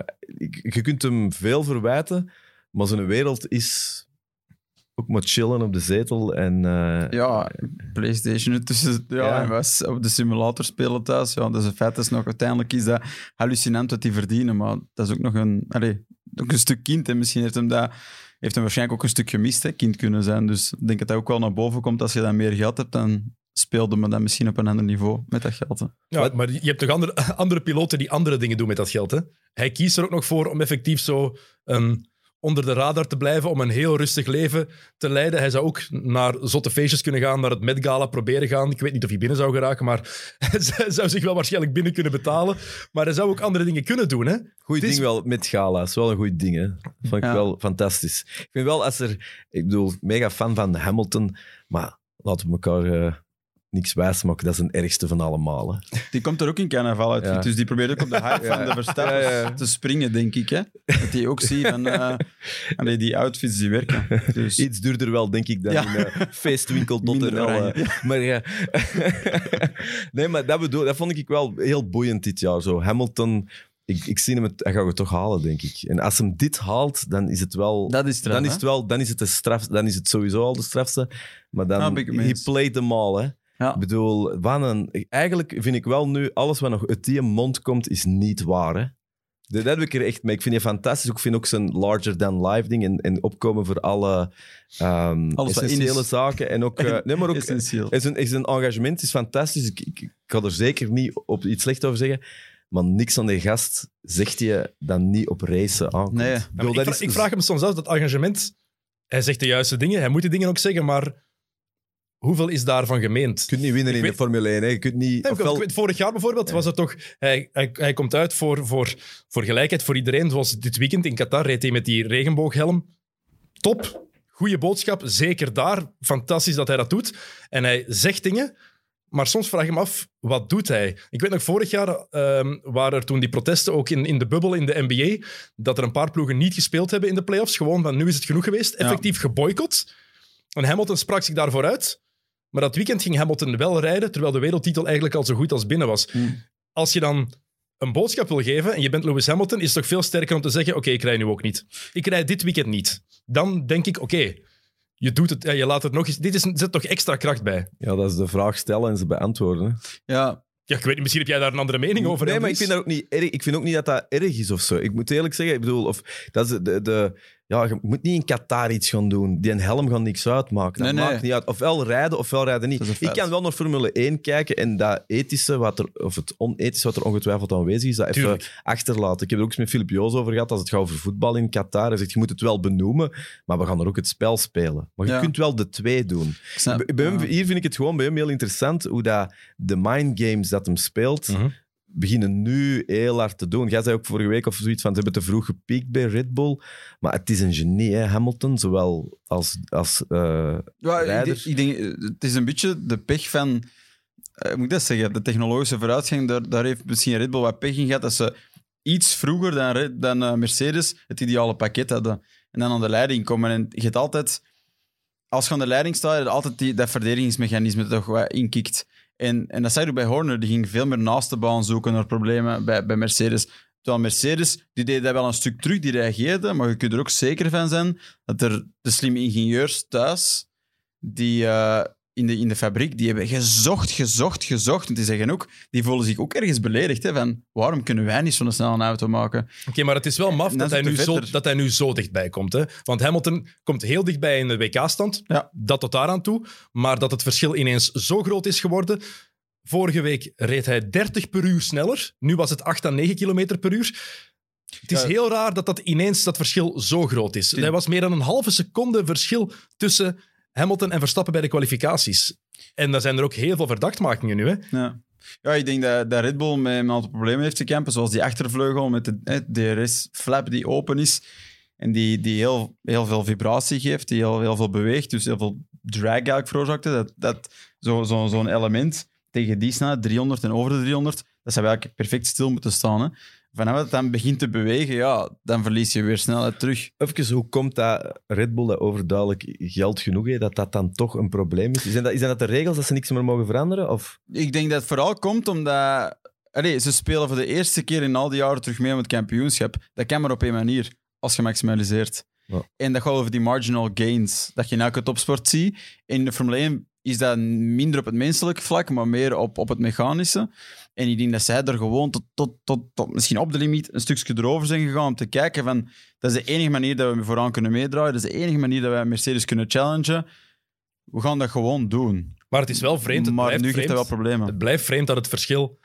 je kunt hem veel verwijten, maar zijn wereld is ook maar chillen op de zetel. En, uh, ja, PlayStation tussen. Ja, ja. En was op de simulator spelen thuis. Ja, dat is een feit. is nog, uiteindelijk is dat hallucinant wat die verdienen. Maar dat is ook nog een, allez, ook een stuk kind. En misschien heeft hem dat. Heeft hem waarschijnlijk ook een stuk gemist, hè, kind kunnen zijn. Dus ik denk dat hij ook wel naar boven komt. Als je dan meer geld hebt, dan speelde me dan misschien op een ander niveau met dat geld. Hè. Ja, maar je hebt toch andere, [LAUGHS] andere piloten die andere dingen doen met dat geld. Hè? Hij kiest er ook nog voor om effectief zo een onder de radar te blijven, om een heel rustig leven te leiden. Hij zou ook naar zotte feestjes kunnen gaan, naar het Met Gala proberen gaan. Ik weet niet of hij binnen zou geraken, maar [LAUGHS] hij zou zich wel waarschijnlijk binnen kunnen betalen. Maar hij zou ook andere dingen kunnen doen. Hè? Goed ding wel met Gala. is wel een goed ding. Hè? Vond ik wel fantastisch. Ik vind wel, als er... Ik bedoel, mega fan van Hamilton, maar laten we elkaar... Uh niks wijs maken, dat is een ergste van allemaal. Hè. Die komt er ook in carnaval uit. Dus die probeert ook op de hype [LAUGHS] van de Verstappen te springen, denk ik. Hè? Dat hij ook ziet van... Uh, die outfits die werken. Dus... [LAUGHS] Iets duurder wel, denk ik, dan in uh, feestwinkel tot er wel. Maar ja... [LAUGHS] nee, maar dat, bedoel, dat vond ik wel heel boeiend dit jaar. Zo. Hamilton ik, ik zie hem, het, hij gaat het toch halen, denk ik. En als hem dit haalt, dan is het wel... Dat is straf, dan is het wel, dan is het, de straf, dan is het sowieso al de strafste. Maar dan, he played them all, hè. Ja. Ik bedoel, wat een, eigenlijk vind ik wel nu, alles wat nog uit die mond komt, is niet waar. Hè? Dat heb ik er echt mee. Ik vind je fantastisch. Ik vind ook zijn larger-than-life ding en, en opkomen voor alle um, essentiële zaken. En ook, uh, nee, maar ook Essentieel. Zijn, zijn engagement is fantastisch. Ik, ik, ik, ga er zeker niet op iets slecht over zeggen. Maar niks aan de gast zegt je dan niet op racen aankomt. Nee. ik, bedoel, ik, vraag, ik vraag hem soms af, dat engagement... Hij zegt de juiste dingen, hij moet die dingen ook zeggen, maar Hoeveel is daarvan gemeend? Je kunt niet winnen in de Formule 1. Hè. Je kunt niet, ofwel... Vorig jaar bijvoorbeeld was het toch... Hij, hij, hij komt uit voor, voor, voor gelijkheid voor iedereen. Zoals dit weekend in Qatar reed hij met die regenbooghelm. Top. Goeie boodschap. Zeker daar. Fantastisch dat hij dat doet. En hij zegt dingen... Maar soms vraag ik me af, wat doet hij? Ik weet nog, vorig jaar um, waren er toen die protesten ook in, in de bubbel in de NBA, dat er een paar ploegen niet gespeeld hebben in de playoffs. Gewoon van, nu is het genoeg geweest. Effectief ja. geboycott. En Hamilton sprak zich daarvoor uit. Maar dat weekend ging Hamilton wel rijden, terwijl de wereldtitel eigenlijk al zo goed als binnen was. Hmm. Als je dan een boodschap wil geven en je bent Lewis Hamilton, is het toch veel sterker om te zeggen: Oké, ik rij nu ook niet. Ik rij dit weekend niet. Dan denk ik: Oké, je doet het, je laat het nog eens. Dit is, zet toch extra kracht bij. Ja, dat is de vraag stellen en ze beantwoorden. Ja, ja, ik weet niet, misschien heb jij daar een andere mening over. Nee, maar ik vind, dat ook niet erg. ik vind ook niet dat dat erg is of zo. Ik moet eerlijk zeggen, ik bedoel, of, dat is de, de, ja, je moet niet in Qatar iets gaan doen. Die een helm gaat niks uitmaken. Dat maakt niet uit. Ofwel rijden, ofwel rijden niet. Ik kan wel naar Formule 1 kijken en dat ethische, wat er, of het onethische wat er ongetwijfeld aanwezig is, dat even achterlaten. Ik heb er ook eens met Filip Joos over gehad, als het gaat over voetbal in Qatar. Hij zegt, je moet het wel benoemen, maar we gaan er ook het spel spelen. Maar je kunt wel de twee doen. Bij hem, hier vind ik het gewoon bij hem heel interessant hoe dat de mind games dat hem speelt... Mhm beginnen nu heel hard te doen. Jij zei ook vorige week of zoiets van, ze hebben te vroeg gepiekt bij Red Bull. Maar het is een genie, hè, Hamilton, zowel als, als uh, ja, ik, ik, denk, het is een beetje de pech van... Uh, moet ik dat zeggen? De technologische vooruitgang, daar, daar heeft misschien Red Bull wat pech in gehad, dat ze iets vroeger dan, dan uh, Mercedes het ideale pakket hadden. En dan aan de leiding komen. En je hebt altijd... Als je aan de leiding staat, je altijd die, dat verdedigingsmechanisme dat toch wat inkikt. En, en dat zei je bij Horner, die ging veel meer naast de baan zoeken naar problemen bij, bij Mercedes. Terwijl Mercedes, die deed dat wel een stuk terug, die reageerde, maar je kunt er ook zeker van zijn dat er de slimme ingenieurs thuis, die, uh, in de, in de fabriek, die hebben gezocht, gezocht, gezocht. En die zeggen ook, die voelen zich ook ergens beledigd. Hè, van, waarom kunnen wij niet zo'n snel een auto maken? Oké, maar het is wel maf dat hij, nu zo, dat hij nu zo dichtbij komt. Hè? Want Hamilton komt heel dichtbij in de WK-stand. Ja. Dat tot daar aan toe. Maar dat het verschil ineens zo groot is geworden... Vorige week reed hij 30 per uur sneller. Nu was het 8 à 9 kilometer per uur. Het is heel raar dat dat ineens dat verschil zo groot is. Er was meer dan een halve seconde verschil tussen Hamilton en Verstappen bij de kwalificaties. En daar zijn er ook heel veel verdachtmakingen nu. Hè? Ja. Ja, ik denk dat, dat Red Bull met een aantal problemen heeft te kampen, zoals die achtervleugel met de DRS-flap die open is en die, die heel, heel veel vibratie geeft, die heel, heel veel beweegt, dus heel veel drag eigenlijk veroorzaakte. Dat, dat, Zo'n zo, zo'n element tegen die snelheid, 300 en over de 300, dat zou eigenlijk perfect stil moeten staan. Hè? Vanaf het dan begint te bewegen, ja, dan verlies je weer snelheid terug. Even, hoe komt dat Red Bull dat overduidelijk geld genoeg heeft, dat dat dan toch een probleem is? Zijn dat, zijn dat de regels dat ze niks meer mogen veranderen? Of? Ik denk dat het vooral komt omdat... Allee, ze spelen voor de eerste keer in al die jaren terug mee om het kampioenschap. Dat kan maar op één manier, als je maximaliseert. Ja. En dat gaat over die marginal gains, dat je in elke topsport ziet. In de Formule 1 is dat minder op het menselijke vlak, maar meer op, op het mechanische. En ik denk dat zij er gewoon tot, tot, tot, tot misschien op de limiet een stukje erover zijn gegaan om te kijken van dat is de enige manier dat we vooraan kunnen meedraaien. Dat is de enige manier dat wij Mercedes kunnen challengen. We gaan dat gewoon doen. Maar het is wel vreemd. Het maar nu geeft dat wel problemen. Het blijft vreemd dat het verschil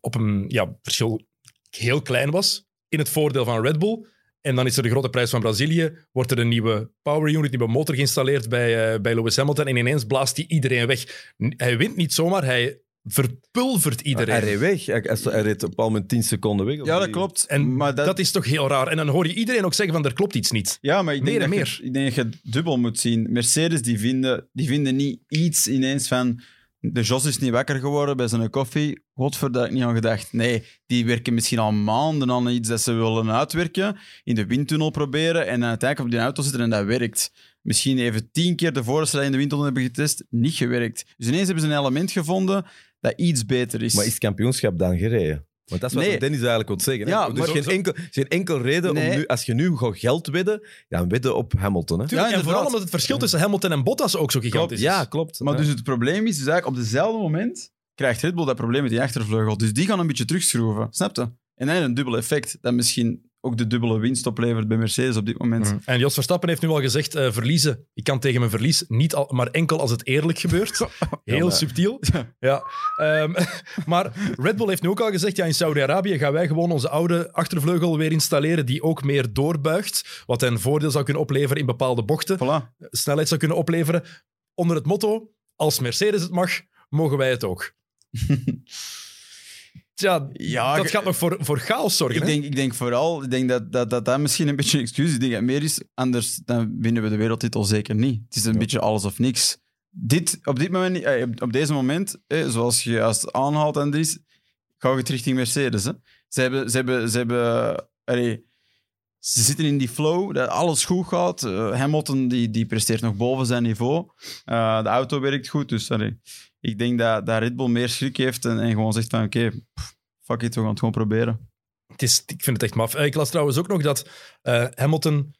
op een ja, verschil heel klein was in het voordeel van Red Bull. En dan is er de grote prijs van Brazilië. Wordt er een nieuwe power unit, nieuwe motor geïnstalleerd bij, uh, bij Lewis Hamilton. En ineens blaast hij iedereen weg. Hij wint niet zomaar, hij verpulvert iedereen. hij reed weg. Hij, hij reed op een bepaald moment 10 seconden weg. Ja, dat klopt. En maar dat... dat... is toch heel raar. En dan hoor je iedereen ook zeggen van er klopt iets niet. Ja, maar ik denk, meer dat, meer. Je, ik denk dat je het dubbel moet zien. Mercedes die vinden, die vinden niet iets ineens van... De Jos is niet wakker geworden bij zijn koffie. Godver, daar heb ik niet aan gedacht. Nee, die werken misschien al maanden aan iets dat ze willen uitwerken. In de windtunnel proberen en dan uiteindelijk op die auto zitten en dat werkt. Misschien even tien keer de voorstel in de windtunnel hebben getest, niet gewerkt. Dus ineens hebben ze een element gevonden dat iets beter is. Maar is het kampioenschap dan gereden? Want dat is wat Nee. Dennis eigenlijk wil zeggen. Ja, dus maar- geen, enkel, geen enkel reden Nee. om nu, als je nu gaat geld wedden, dan wedden op Hamilton. Hè? Tuurlijk, Ja, en vooral omdat het verschil tussen Hamilton en Bottas ook zo gigantisch Ja, is. klopt. Maar Ja. dus het probleem is, dus eigenlijk op dezelfde moment krijgt Red Bull dat probleem met die achtervleugel. Dus die gaan een beetje terugschroeven. Snap je? En dan een dubbel effect dat misschien ook de dubbele winst oplevert bij Mercedes op dit moment. Mm. En Jos Verstappen heeft nu al gezegd, eh, verliezen. Ik kan tegen mijn verlies niet al, maar enkel als het eerlijk gebeurt. [LAUGHS] Heel subtiel. [LAUGHS] Ja. Ehm, [LAUGHS] maar Red Bull heeft nu ook al gezegd, ja, in Saudi-Arabië gaan wij gewoon onze oude achtervleugel weer installeren, die ook meer doorbuigt, wat hen voordeel zou kunnen opleveren in bepaalde bochten, Voilà. snelheid zou kunnen opleveren, onder het motto, als Mercedes het mag, mogen wij het ook. Ja, dat gaat nog voor, voor chaos zorgen. Ik hè? denk, ik denk vooral ik denk dat, dat, dat dat misschien een beetje een excuus is. Ik denk dat meer is, anders dan winnen we de wereldtitel zeker niet. Het is een beetje alles of niks. Dit, op, dit moment, eh, op- deze moment, eh, zoals je als het aanhaalt, Andries, ga je het richting Mercedes. Hè. Ze hebben... Ze hebben, ze hebben allee, ze zitten in die flow, dat alles goed gaat. Eh, Hamilton die, die presteert nog boven zijn niveau. De auto werkt goed, dus allee, ik denk dat, dat Red Bull meer schrik heeft en, en gewoon zegt van oké, fuck it, we gaan het gewoon proberen. Het is, ik vind het echt maf. Eh, Ik las trouwens ook nog dat eh, Hamilton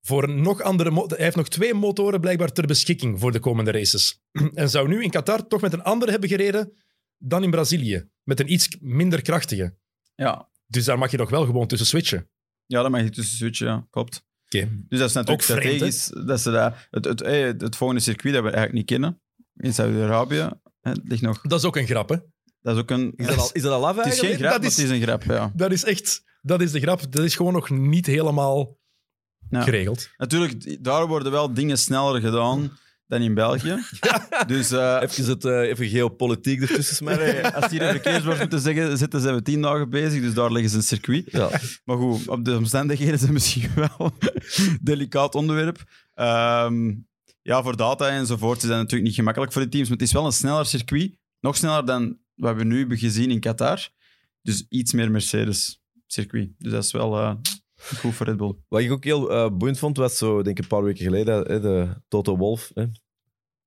voor een nog andere... Hij heeft nog twee motoren blijkbaar ter beschikking voor de komende races. [CLEARS THROAT] en zou nu in Qatar toch met een andere hebben gereden dan in Brazilië. Met een iets minder krachtige. Ja, Dus daar mag je nog wel gewoon tussen switchen. Ja, dat mag je tussen switchen, ja. Klopt. Oké. Dus dat is natuurlijk Ook vreemd, strategisch. dat ze dat, het, het, eh, het volgende circuit dat we eigenlijk niet kennen, in Saudi-Arabië, het ligt nog... Dat is ook een grap, hè? Dat is ook een... Is dat al, is dat al af het is geen grap, dat maar is- het is een grap, ja. Dat is echt... Dat is de grap. Dat is gewoon nog niet helemaal Ja. geregeld. Natuurlijk, daar worden wel dingen sneller gedaan dan in België. [LAUGHS] Dus eh, Even, het, eh, even geopolitiek ertussen nee, [LAUGHS] als hier een verkeersbord moeten zeggen, zitten we tien dagen bezig, dus daar leggen ze een circuit. Ja. Maar goed, op de omstandigheden zijn misschien [LAUGHS] wel een delicaat onderwerp. Ehm, ja, voor data enzovoort is dat natuurlijk niet gemakkelijk voor de teams, maar het is wel een sneller circuit. Nog sneller dan wat we nu hebben gezien in Qatar. Dus iets meer Mercedes-circuit. Dus dat is wel eh, goed voor Red Bull. Wat ik ook heel eh, boeiend vond, was zo, denk ik een paar weken geleden, hè, de Toto Wolf. Hè.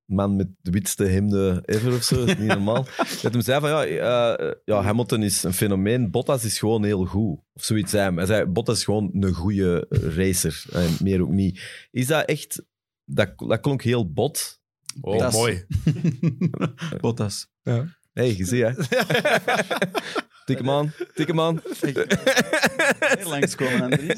Man met de witste hemde ever of zo, dat is niet normaal. [LAUGHS] Dat hem zei van, ja, eh, ja, Hamilton is een fenomeen, Bottas is gewoon heel goed. Of zoiets zei hem. Hij zei, Bottas is gewoon een goede racer. En meer ook niet. Is dat echt... Dat, dat klonk heel bot. Oh, mooi. [LAUGHS] Bottas. Hé, hey, je ziet, hè. Tik hem aan, tik hem aan. Heel langskomen, Andries.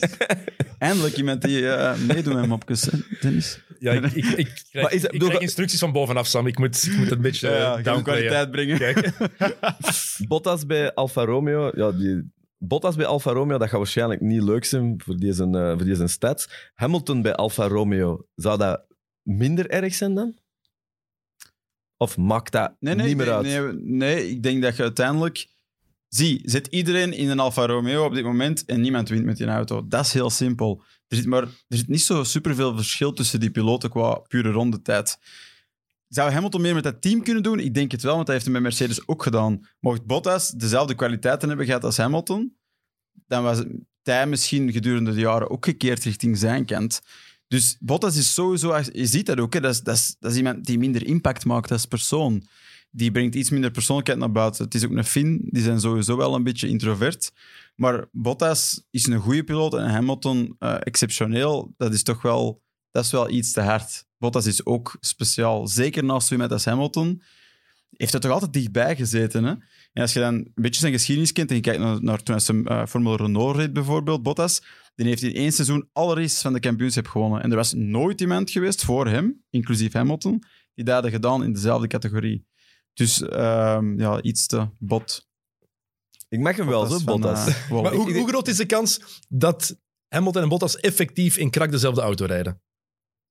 Eindelijk iemand die eh meedoet met mopjes, Dennis. Ja, ik, ik, ik [LAUGHS] krijg, Maar is dat- ik krijg instructies van bovenaf, Sam. Ik moet, ik moet een beetje Ja, uh, ja, downplayen. kwaliteit brengen. Kijk. Bottas bij Alfa Romeo, ja, die, Bottas bij Alfa Romeo, dat gaat waarschijnlijk niet leuk zijn voor die zijn, eh, voor die zijn stats. Hamilton bij Alfa Romeo, zou dat minder erg zijn dan? Of maakt dat Nee, nee, niet meer nee, uit? Nee, nee, ik denk dat je uiteindelijk... Zie, zet iedereen in een Alfa Romeo op dit moment en niemand wint met die auto. Dat is heel simpel. Er zit, maar er zit niet zo superveel verschil tussen die piloten qua pure rondetijd. Zou Hamilton meer met dat team kunnen doen? Ik denk het wel, want hij heeft het met Mercedes ook gedaan. Mocht Bottas dezelfde kwaliteiten hebben gehad als Hamilton, dan was hij misschien gedurende de jaren ook gekeerd richting zijn kant. Dus Bottas is sowieso, je ziet dat ook, hè, dat, is, dat, is, iemand die minder impact maakt als persoon. Die brengt iets minder persoonlijkheid naar buiten. Het is ook een Fin, die zijn sowieso wel een beetje introvert. Maar Bottas is een goede piloot en Hamilton eh, exceptioneel. Dat is toch wel, dat is wel iets te hard. Bottas is ook speciaal. Zeker naast met als Hamilton. Heeft er toch altijd dichtbij gezeten. Hè? En als je dan een beetje zijn geschiedenis kent en je kijkt naar, naar toen hij zijn uh, Formule Renault reed bijvoorbeeld, Bottas, die heeft in één seizoen alle races van de kampioenschap gewonnen. En er was nooit iemand geweest voor hem, inclusief Hamilton, die dat hadden gedaan in dezelfde categorie. Dus um, ja, iets te bot. Ik mag hem wel, zo, van, Bottas. [LAUGHS] uh, Maar hoe, hoe groot is de kans dat Hamilton en Bottas effectief in krak dezelfde auto rijden?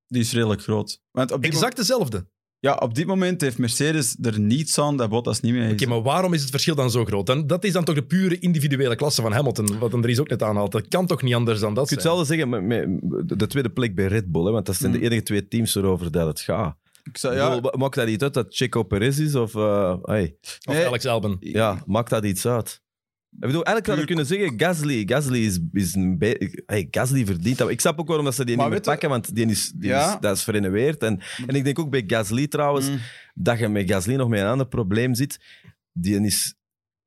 Die is redelijk groot. Want op Exact dezelfde. Oké, ja, op dit moment heeft Mercedes er niets aan dat Bottas niet mee is. maar waarom is het verschil dan zo groot? Dan, dat is dan toch de pure individuele klasse van Hamilton, wat Andries ook net aanhaalt. Dat kan toch niet anders dan dat Je kunt zijn? hetzelfde zeggen met, met de tweede plek bij Red Bull, hè, want dat zijn de Mm. enige twee teams waarover dat het gaat. Ik zou- Ja. maakt dat niet uit dat Checo Perez is? Of, eh, hey, Of Nee. Alex Albon. ja, maakt dat iets uit? Ik bedoel, eigenlijk zou je kunnen zeggen, Gasly, Gasly is, is een be- hey, Gasly verdient dat. Ik snap ook waarom dat ze die Maar niet meer je- pakken, want die is, die Ja. is, dat is verenoveerd. En, en ik denk ook bij Gasly trouwens, Mm. dat je met Gasly nog met een ander probleem zit. Die is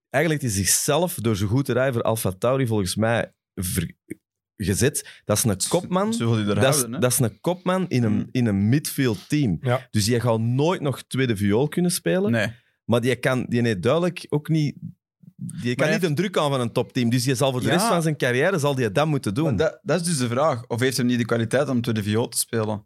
eigenlijk is zichzelf door zo goed te rijden voor Alfa Tauri volgens mij ver- gezet. Dat is een kopman. Dat is, dat is een kopman in een, Mm. in een midfield team. Ja. Dus die gaat nooit nog tweede viool kunnen spelen. Nee. Maar die kan die heeft duidelijk ook niet. Die kan niet een druk aan van een topteam. Dus die zal voor de Ja. rest van zijn carrière zal die dat moeten doen. Dat, dat is dus de vraag. Of heeft hij niet de kwaliteit om tweede viool te spelen?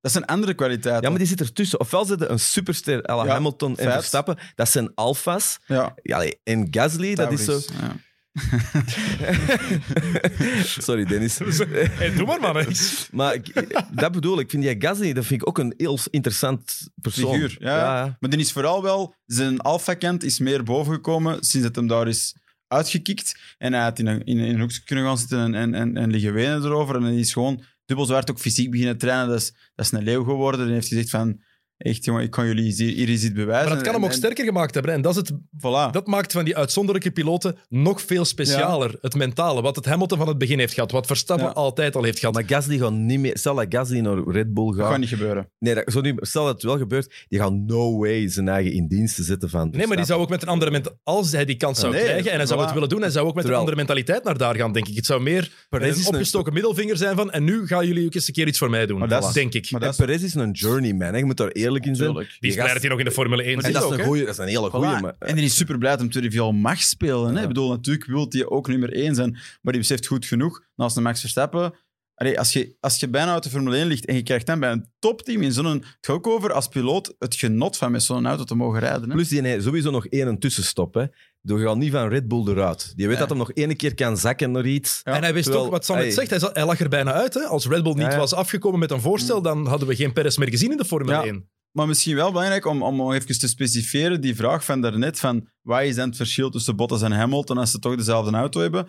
Dat zijn andere kwaliteiten. ja, maar die zit ertussen. Ofwel zitten een superster à la Ja, Hamilton en. Verstappen. Dat zijn alfa's. Ja, en Gasly, dat is zo... Ja. [LAUGHS] Sorry, Dennis. [LAUGHS] Hey, doe maar, man. [LAUGHS] maar ik- dat bedoel ik. Ik vind die Gasly dat vind ik ook een heel interessant persoon. Figuur, ja. Maar die is vooral wel... Zijn alpha-kant is meer bovengekomen sinds het hem daar is uitgekikt. En hij had in een, in een hoekje kunnen gaan zitten en, en, en, en liggen wenen erover. En hij is gewoon dubbel zo hard ook fysiek beginnen trainen. Dat is, dat is een leeuw geworden. En heeft gezegd van... Echt, jongen, ik kan jullie hier, hier iets bewijzen. Maar dat kan hem En- ook en- sterker gemaakt hebben. hè. En dat, is het, Voilà. dat maakt van die uitzonderlijke piloten nog veel specialer. Het mentale, wat het Hamilton van het begin heeft gehad, wat Verstappen Ja. altijd al heeft gehad. Maar Gasly gaat niet meer... Stel dat Gasly naar Red Bull dat gaat... gaat niet gebeuren. Nee, dat, zo niet, stel dat het wel gebeurt, die gaat no way zijn eigen in dienst te zetten van Nee, maar die zou ook met een andere mentaliteit... Als hij die kans zou Nee, krijgen en hij zou het willen doen, hij zou ook met Terwijl- een andere mentaliteit naar daar gaan, denk ik. Het zou meer Perez een is een- opgestoken middelvinger zijn van en nu gaan jullie ook eens een keer iets voor mij doen. Maar dat is- denk ik. maar dat is- Perez is een journeyman, hè. je moet daar eerlijk in zijn. Die is blij dat hij nog in de Formule 1 En zit dat is, ook, goeie, dat is een hele goeie. Voilà. Maar, En die is super blij dat hem viool mag spelen. Hè? Ik bedoel, natuurlijk wil hij ook nummer één zijn, maar die beseft goed genoeg, naast een Max Verstappen... Allee, als, je, als je bijna uit de Formule 1 ligt en je krijgt dan bij een topteam in zo'n... Het gaat ook over als piloot het genot van met zo'n auto te mogen rijden. Hè? plus, die heeft sowieso nog één tussenstop. Hè. Die gaat niet van Red Bull eruit. Die weet Ja. dat hem nog één keer kan zakken naar iets. Ja, en hij wist terwijl- ook, wat Sam net zegt, hij, zat- hij lag er bijna uit. Hè? Als Red Bull niet Ja, ja. was afgekomen met een voorstel, dan hadden we geen Perez meer gezien in de Formule Ja. 1. Maar misschien wel belangrijk om, om even te specifieren, die vraag van daarnet, van wat is dan het verschil tussen Bottas en Hamilton als ze toch dezelfde auto hebben?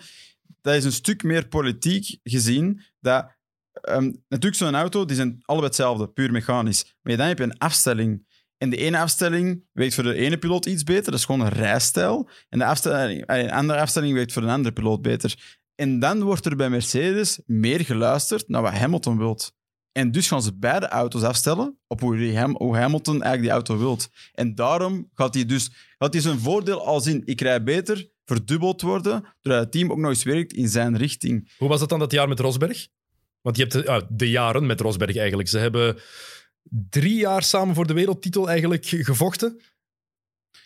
Dat is een stuk meer politiek gezien, dat ehm, natuurlijk zo'n auto, die zijn allebei hetzelfde, puur mechanisch. Maar dan heb je een afstelling. En de ene afstelling werkt voor de ene piloot iets beter, dat is gewoon een rijstijl. En de afstelling, eh, een andere afstelling werkt voor een andere piloot beter. En dan wordt er bij Mercedes meer geluisterd naar wat Hamilton wilt. En dus gaan ze beide auto's afstellen op hoe, hoe Hamilton eigenlijk die auto wilt. En daarom gaat hij dus gaat hij zijn voordeel als in ik rij beter verdubbeld worden, doordat het team ook nog eens werkt in zijn richting. Hoe was het dan dat jaar met Rosberg? Want je hebt de, ah, de jaren met Rosberg eigenlijk. Ze hebben drie jaar samen voor de wereldtitel eigenlijk gevochten.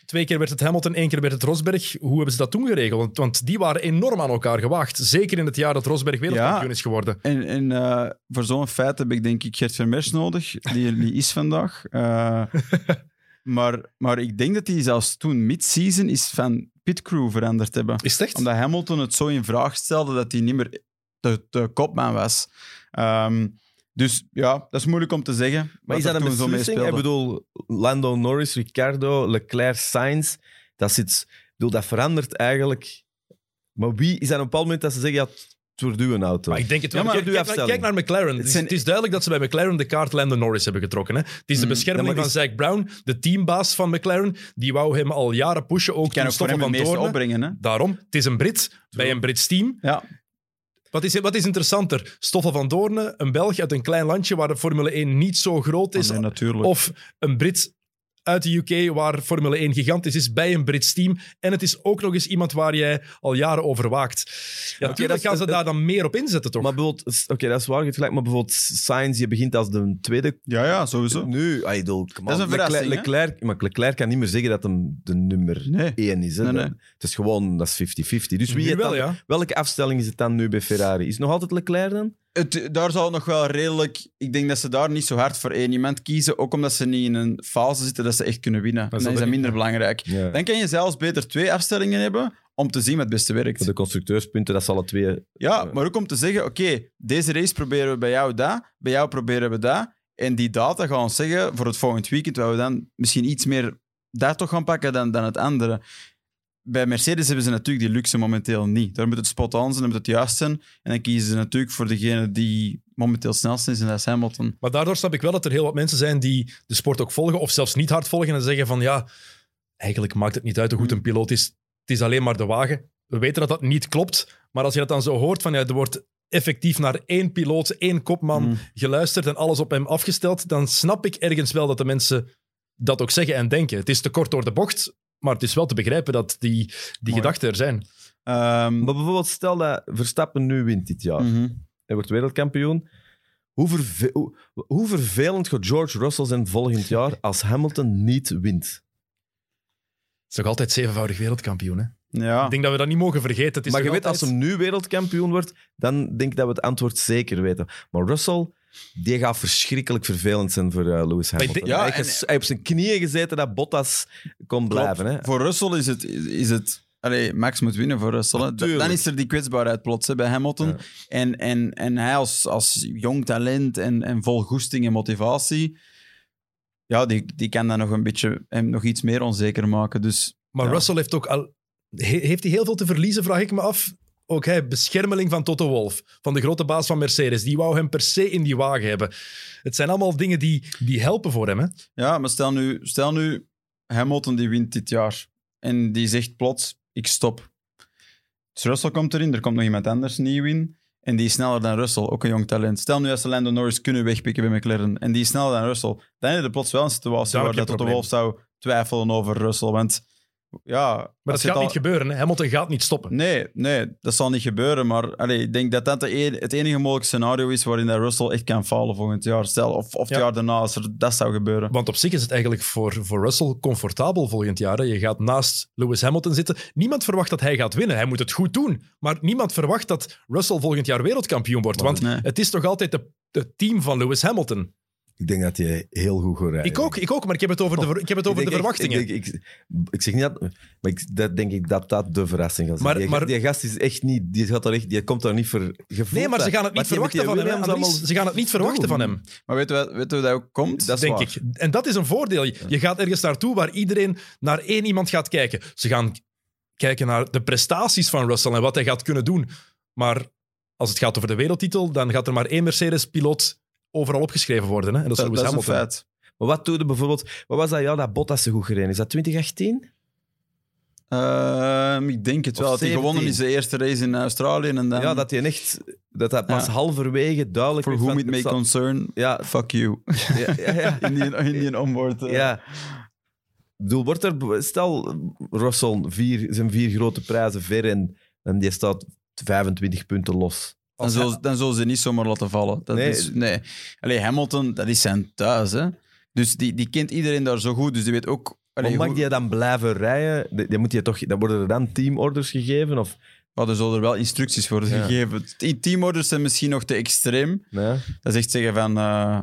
Twee keer werd het Hamilton, één keer werd het Rosberg. Hoe hebben ze dat toen geregeld? Want, want die waren enorm aan elkaar gewaagd. Zeker in het jaar dat Rosberg wereldkampioen Ja. is geworden. En, en eh, voor zo'n feit heb ik denk ik Gert Vermers nodig, die er niet is vandaag. Eh, [LAUGHS] maar, maar ik denk dat hij zelfs toen mid-season is van pitcrew veranderd hebben. Is echt? Omdat Hamilton het zo in vraag stelde dat hij niet meer de, de kopman was. Ehm, dus ja, dat is moeilijk om te zeggen. Maar is dat een beslissing? Ik bedoel, Lando Norris, Ricciardo, Leclerc, Sainz, dat, zit, bedoel, dat verandert eigenlijk. Maar wie is op een bepaald moment dat ze zeggen, ja, het wordt auto? Maar ik denk het wel. Ja, maar kijk, kijk, naar- afstelling. kijk naar McLaren. Het is, zijn- het is duidelijk dat ze bij McLaren de kaart Lando Norris hebben getrokken. Hè? Het is de Mm, bescherming van Zack Brown, de teambaas van McLaren. Die wou hem al jaren pushen. Ook kan ook voor hem van Doornen. opbrengen. Hè? Daarom, het is een Brit bij een Brits team. Ja. Wat is, wat is interessanter? Stoffel van Doornen, een Belg uit een klein landje waar de Formule 1 niet zo groot is. Nee, natuurlijk. Of een Brit uit de UK waar Formule 1 gigantisch is, bij een Brits team. En het is ook nog eens iemand waar jij al jaren over waakt. Ja, natuurlijk dat- gaan ze dat- daar dan meer op inzetten, toch? Maar bijvoorbeeld, oké, dat is waar, je hebt gelijk, maar bijvoorbeeld Sainz, je begint als de tweede. ja, ja, sowieso. Nu, ah, bedoel, come Dat is on. een verrassing, Leclerc, Leclerc, maar Leclerc kan niet meer zeggen dat hem de nummer Nee. één is. Hè. Nee, nee. Het is gewoon, dat is 50-50. Dus wie wel, dan- ja. welke afstelling is het dan nu bij Ferrari? Is het nog altijd Leclerc dan? Het, daar zal het nog wel redelijk... Ik denk dat ze daar niet zo hard voor één iemand kiezen. Ook omdat ze niet in een fase zitten dat ze echt kunnen winnen. Dat is dan is dat minder belangrijk. Ja. Dan kan je zelfs beter twee afstellingen hebben om te zien wat het beste werkt. Voor de constructeurspunten, dat zal alle twee... Ja, Ja. maar ook om te zeggen, oké, deze race proberen we bij jou dat, bij jou proberen we dat. En die data gaan ons zeggen voor het volgend weekend, waar we dan misschien iets meer daar toch gaan pakken dan, dan het andere. Bij Mercedes hebben ze natuurlijk die luxe momenteel niet. Daar moet het spot on zijn, dan moet het juist zijn. En dan kiezen ze natuurlijk voor degene die momenteel snelst is, en dat is Hamilton. Maar daardoor snap ik wel dat er heel wat mensen zijn die de sport ook volgen, of zelfs niet hard volgen en zeggen van ja, eigenlijk maakt het niet uit hoe goed een piloot is. Het is alleen maar de wagen. We weten dat dat niet klopt, maar als je dat dan zo hoort van ja, er wordt effectief naar één piloot, één kopman Mm. geluisterd en alles op hem afgesteld, dan snap ik ergens wel dat de mensen dat ook zeggen en denken. Het is te kort door de bocht, maar het is wel te begrijpen dat die, die gedachten er zijn. Ehm, Maar bijvoorbeeld, stel dat Verstappen nu wint dit jaar. mhm. Hij wordt wereldkampioen. Hoe, verve- hoe, hoe vervelend gaat George Russell zijn volgend jaar als Hamilton niet wint? Het is nog altijd zevenvoudig wereldkampioen. Hè? Ja. Ik denk dat we dat niet mogen vergeten. Het is maar je weet, als hem nu wereldkampioen wordt, dan denk ik dat we het antwoord zeker weten. Maar Russell, die gaat verschrikkelijk vervelend zijn voor eh, Lewis Hamilton. ja, hij, en- heeft op zijn knieën gezeten dat Bottas kon blijven. Hè? Voor Russell is het... Is het allee, Max moet winnen voor Russell. Natuurlijk. Dan is er die kwetsbaarheid plots hè, bij Hamilton. Ja. En, en, en hij als, als jong talent en, en vol goesting en motivatie... Ja, die, die kan dan nog een beetje hem nog iets meer onzeker maken. Dus Maar Ja. Russell heeft ook al... he- heeft hij heel veel te verliezen, vraag ik me af. Ook hij, beschermeling van Toto Wolff, van de grote baas van Mercedes. Die wou hem per se in die wagen hebben. Het zijn allemaal dingen die, die helpen voor hem. Hè? ja, maar stel nu, stel nu Hamilton die wint dit jaar. En die zegt plots, ik stop. Dus Russell komt erin, er komt nog iemand anders nieuw in. En die is sneller dan Russell, ook een jong talent. Stel nu als ze Lando Norris kunnen wegpikken bij McLaren. En die is sneller dan Russell. Dan heb je plots wel een situatie Daar waar dat Toto een Wolff zou twijfelen over Russell. Want ja... Maar dat gaat niet gebeuren. Hè? Hamilton gaat niet stoppen. Nee, nee, dat zal niet gebeuren. Maar allee, ik denk dat dat de e- het enige mogelijke scenario is waarin dat Russell echt kan falen volgend jaar. Stel, of, of het Ja. jaar daarna, als er dat zou gebeuren. Want op zich is het eigenlijk voor, voor Russell comfortabel volgend jaar. Hè? Je gaat naast Lewis Hamilton zitten. Niemand verwacht dat hij gaat winnen. Hij moet het goed doen. Maar niemand verwacht dat Russell volgend jaar wereldkampioen wordt. Want Nee. het is toch altijd de, het team van Lewis Hamilton. Ik denk dat hij heel goed gaat rijden. Ik ook, ik ook maar ik heb het over de, ik heb het Ik over de echt- verwachtingen. Ik, denk- ik, ik zeg niet dat, maar ik, dat denk ik dat dat de verrassing gaat zijn. Maar- die, maar- die gast is echt niet, die, gaat daar echt, die komt daar niet voor gevoeld. Nee, maar ze gaan het niet verwachten van hem. Ze gaan het niet verwachten van hem, Maar wat, weet je wat dat ook komt? Dat is denk waar. ik. En dat is een voordeel. Je je gaat ergens naartoe waar iedereen naar één iemand gaat kijken. Ze gaan kijken naar de prestaties van Russell en wat hij gaat kunnen doen. Maar als het gaat over de wereldtitel, dan gaat er maar één Mercedes-piloot overal opgeschreven worden. Hè? En dat is dat, dat is een feit. Maar wat doe je bijvoorbeeld... Wat was dat jaar dat Bottas zo goed gereden is? dat 2018? Ehm, ik denk het wel. Dat hij 17. gewonnen is de eerste race in Australië. En dan, Ja, dat hij echt... Dat dat pas Ja. halverwege duidelijk for whom it may concern, Ja, fuck you. [LAUGHS] ja, ja, ja. [LAUGHS] Indian, Indian onboard. eh. ja. Ik bedoel, wordt er... Stel, Russell, vier, zijn vier grote prijzen ver en, en die staat 25 punten los. Dan, zullen, dan zullen ze niet zomaar laten vallen. Dat Nee. Is, nee. Allee, Hamilton, dat is zijn thuis. Hè? Dus die, die kent iedereen daar zo goed. Dus die weet ook... Allee, maar mag hoe- die dan blijven rijden? Die- die moet je toch, dan worden er dan teamorders gegeven? Of, Maar er zullen er wel instructies worden Ja. gegeven. Teamorders zijn misschien nog te extreem. nee? Dat is echt zeggen van... eh,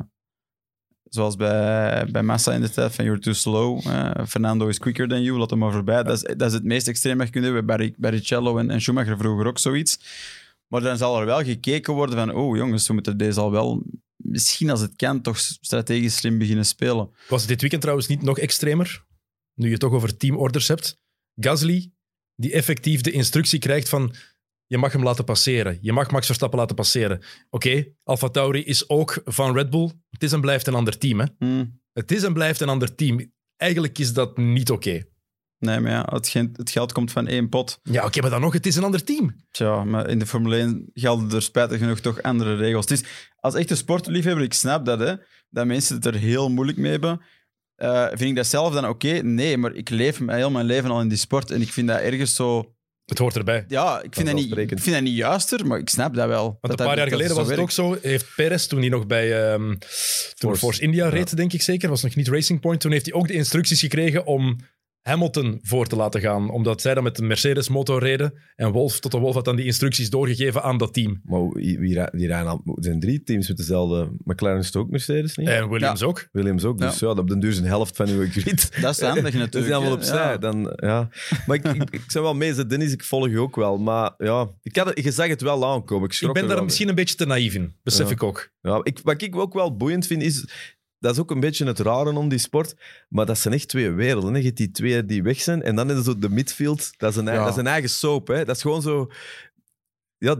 zoals bij, bij Massa in de tijd, van you're too slow. eh, Fernando is quicker than you, laat hem maar voorbij. Dat, is, dat is het meest extreem dat je kunt hebben. Bij Barri- Barrichello en, en Schumacher vroeger ook zoiets. Maar dan zal er wel gekeken worden van... Oh jongens, we moeten deze al wel... Misschien als het kan, toch strategisch slim beginnen spelen. Was dit weekend trouwens niet nog extremer? Nu je het toch over teamorders hebt. Gasly, die effectief de instructie krijgt van... Je mag hem laten passeren. Je mag Max Verstappen laten passeren. Oké, Alfa Tauri is ook van Red Bull. Het is en blijft een ander team. Hè? Hmm. Het is en blijft een ander team. Eigenlijk is dat niet oké. Nee, maar ja, het, het geld komt van één pot. Ja, oké, maar dan nog, het is een ander team. Tja, maar in de Formule 1 gelden er spijtig genoeg toch andere regels. Het is, als echte sportliefhebber, ik snap dat, hè, dat mensen het er heel moeilijk mee hebben. Eh, vind ik dat zelf dan oké? Nee, maar ik leef heel mijn leven al in die sport en ik vind dat ergens zo... Het hoort erbij. Ja, ik vind, dat niet, ik vind dat niet juister, maar ik snap dat wel. Want Dat een dat- paar jaar geleden was het ook zo. Heeft Perez, toen hij nog bij ehm Force. Force India Ja. reed, denk ik zeker, was nog niet Racing Point, toen heeft hij ook de instructies gekregen om Hamilton voor te laten gaan. Omdat zij dan met de Mercedes-motor reden. En Wolf, tot de Wolf had dan die instructies doorgegeven aan dat team. Maar wie, wie, ra- die rijden al- er zijn drie teams met dezelfde... McLaren is het ook Mercedes, niet? En Williams ook. Williams ook. Dus ja, op den duur is een helft van uw grid. [LAUGHS] Dat is handig natuurlijk. [LAUGHS] Dat is hè. opzij. Ja. Dan, ja. Maar ik, ik, ik zou wel mee zijn, Dennis, ik volg je ook wel. Maar ja, ik had je zag het wel aankomen. Ik, Ik ben daar wel misschien een beetje te naïef in. Besef Ja. ik ook. Ja, ik, wat ik ook wel boeiend vind, is... Dat is ook een beetje het rare om die sport. Maar dat zijn echt twee werelden. Hè. Je hebt die twee die weg zijn. En dan is er zo de midfield. Dat is een, eigen- Ja. dat is een eigen soap. Hè. Dat is gewoon zo... Ja,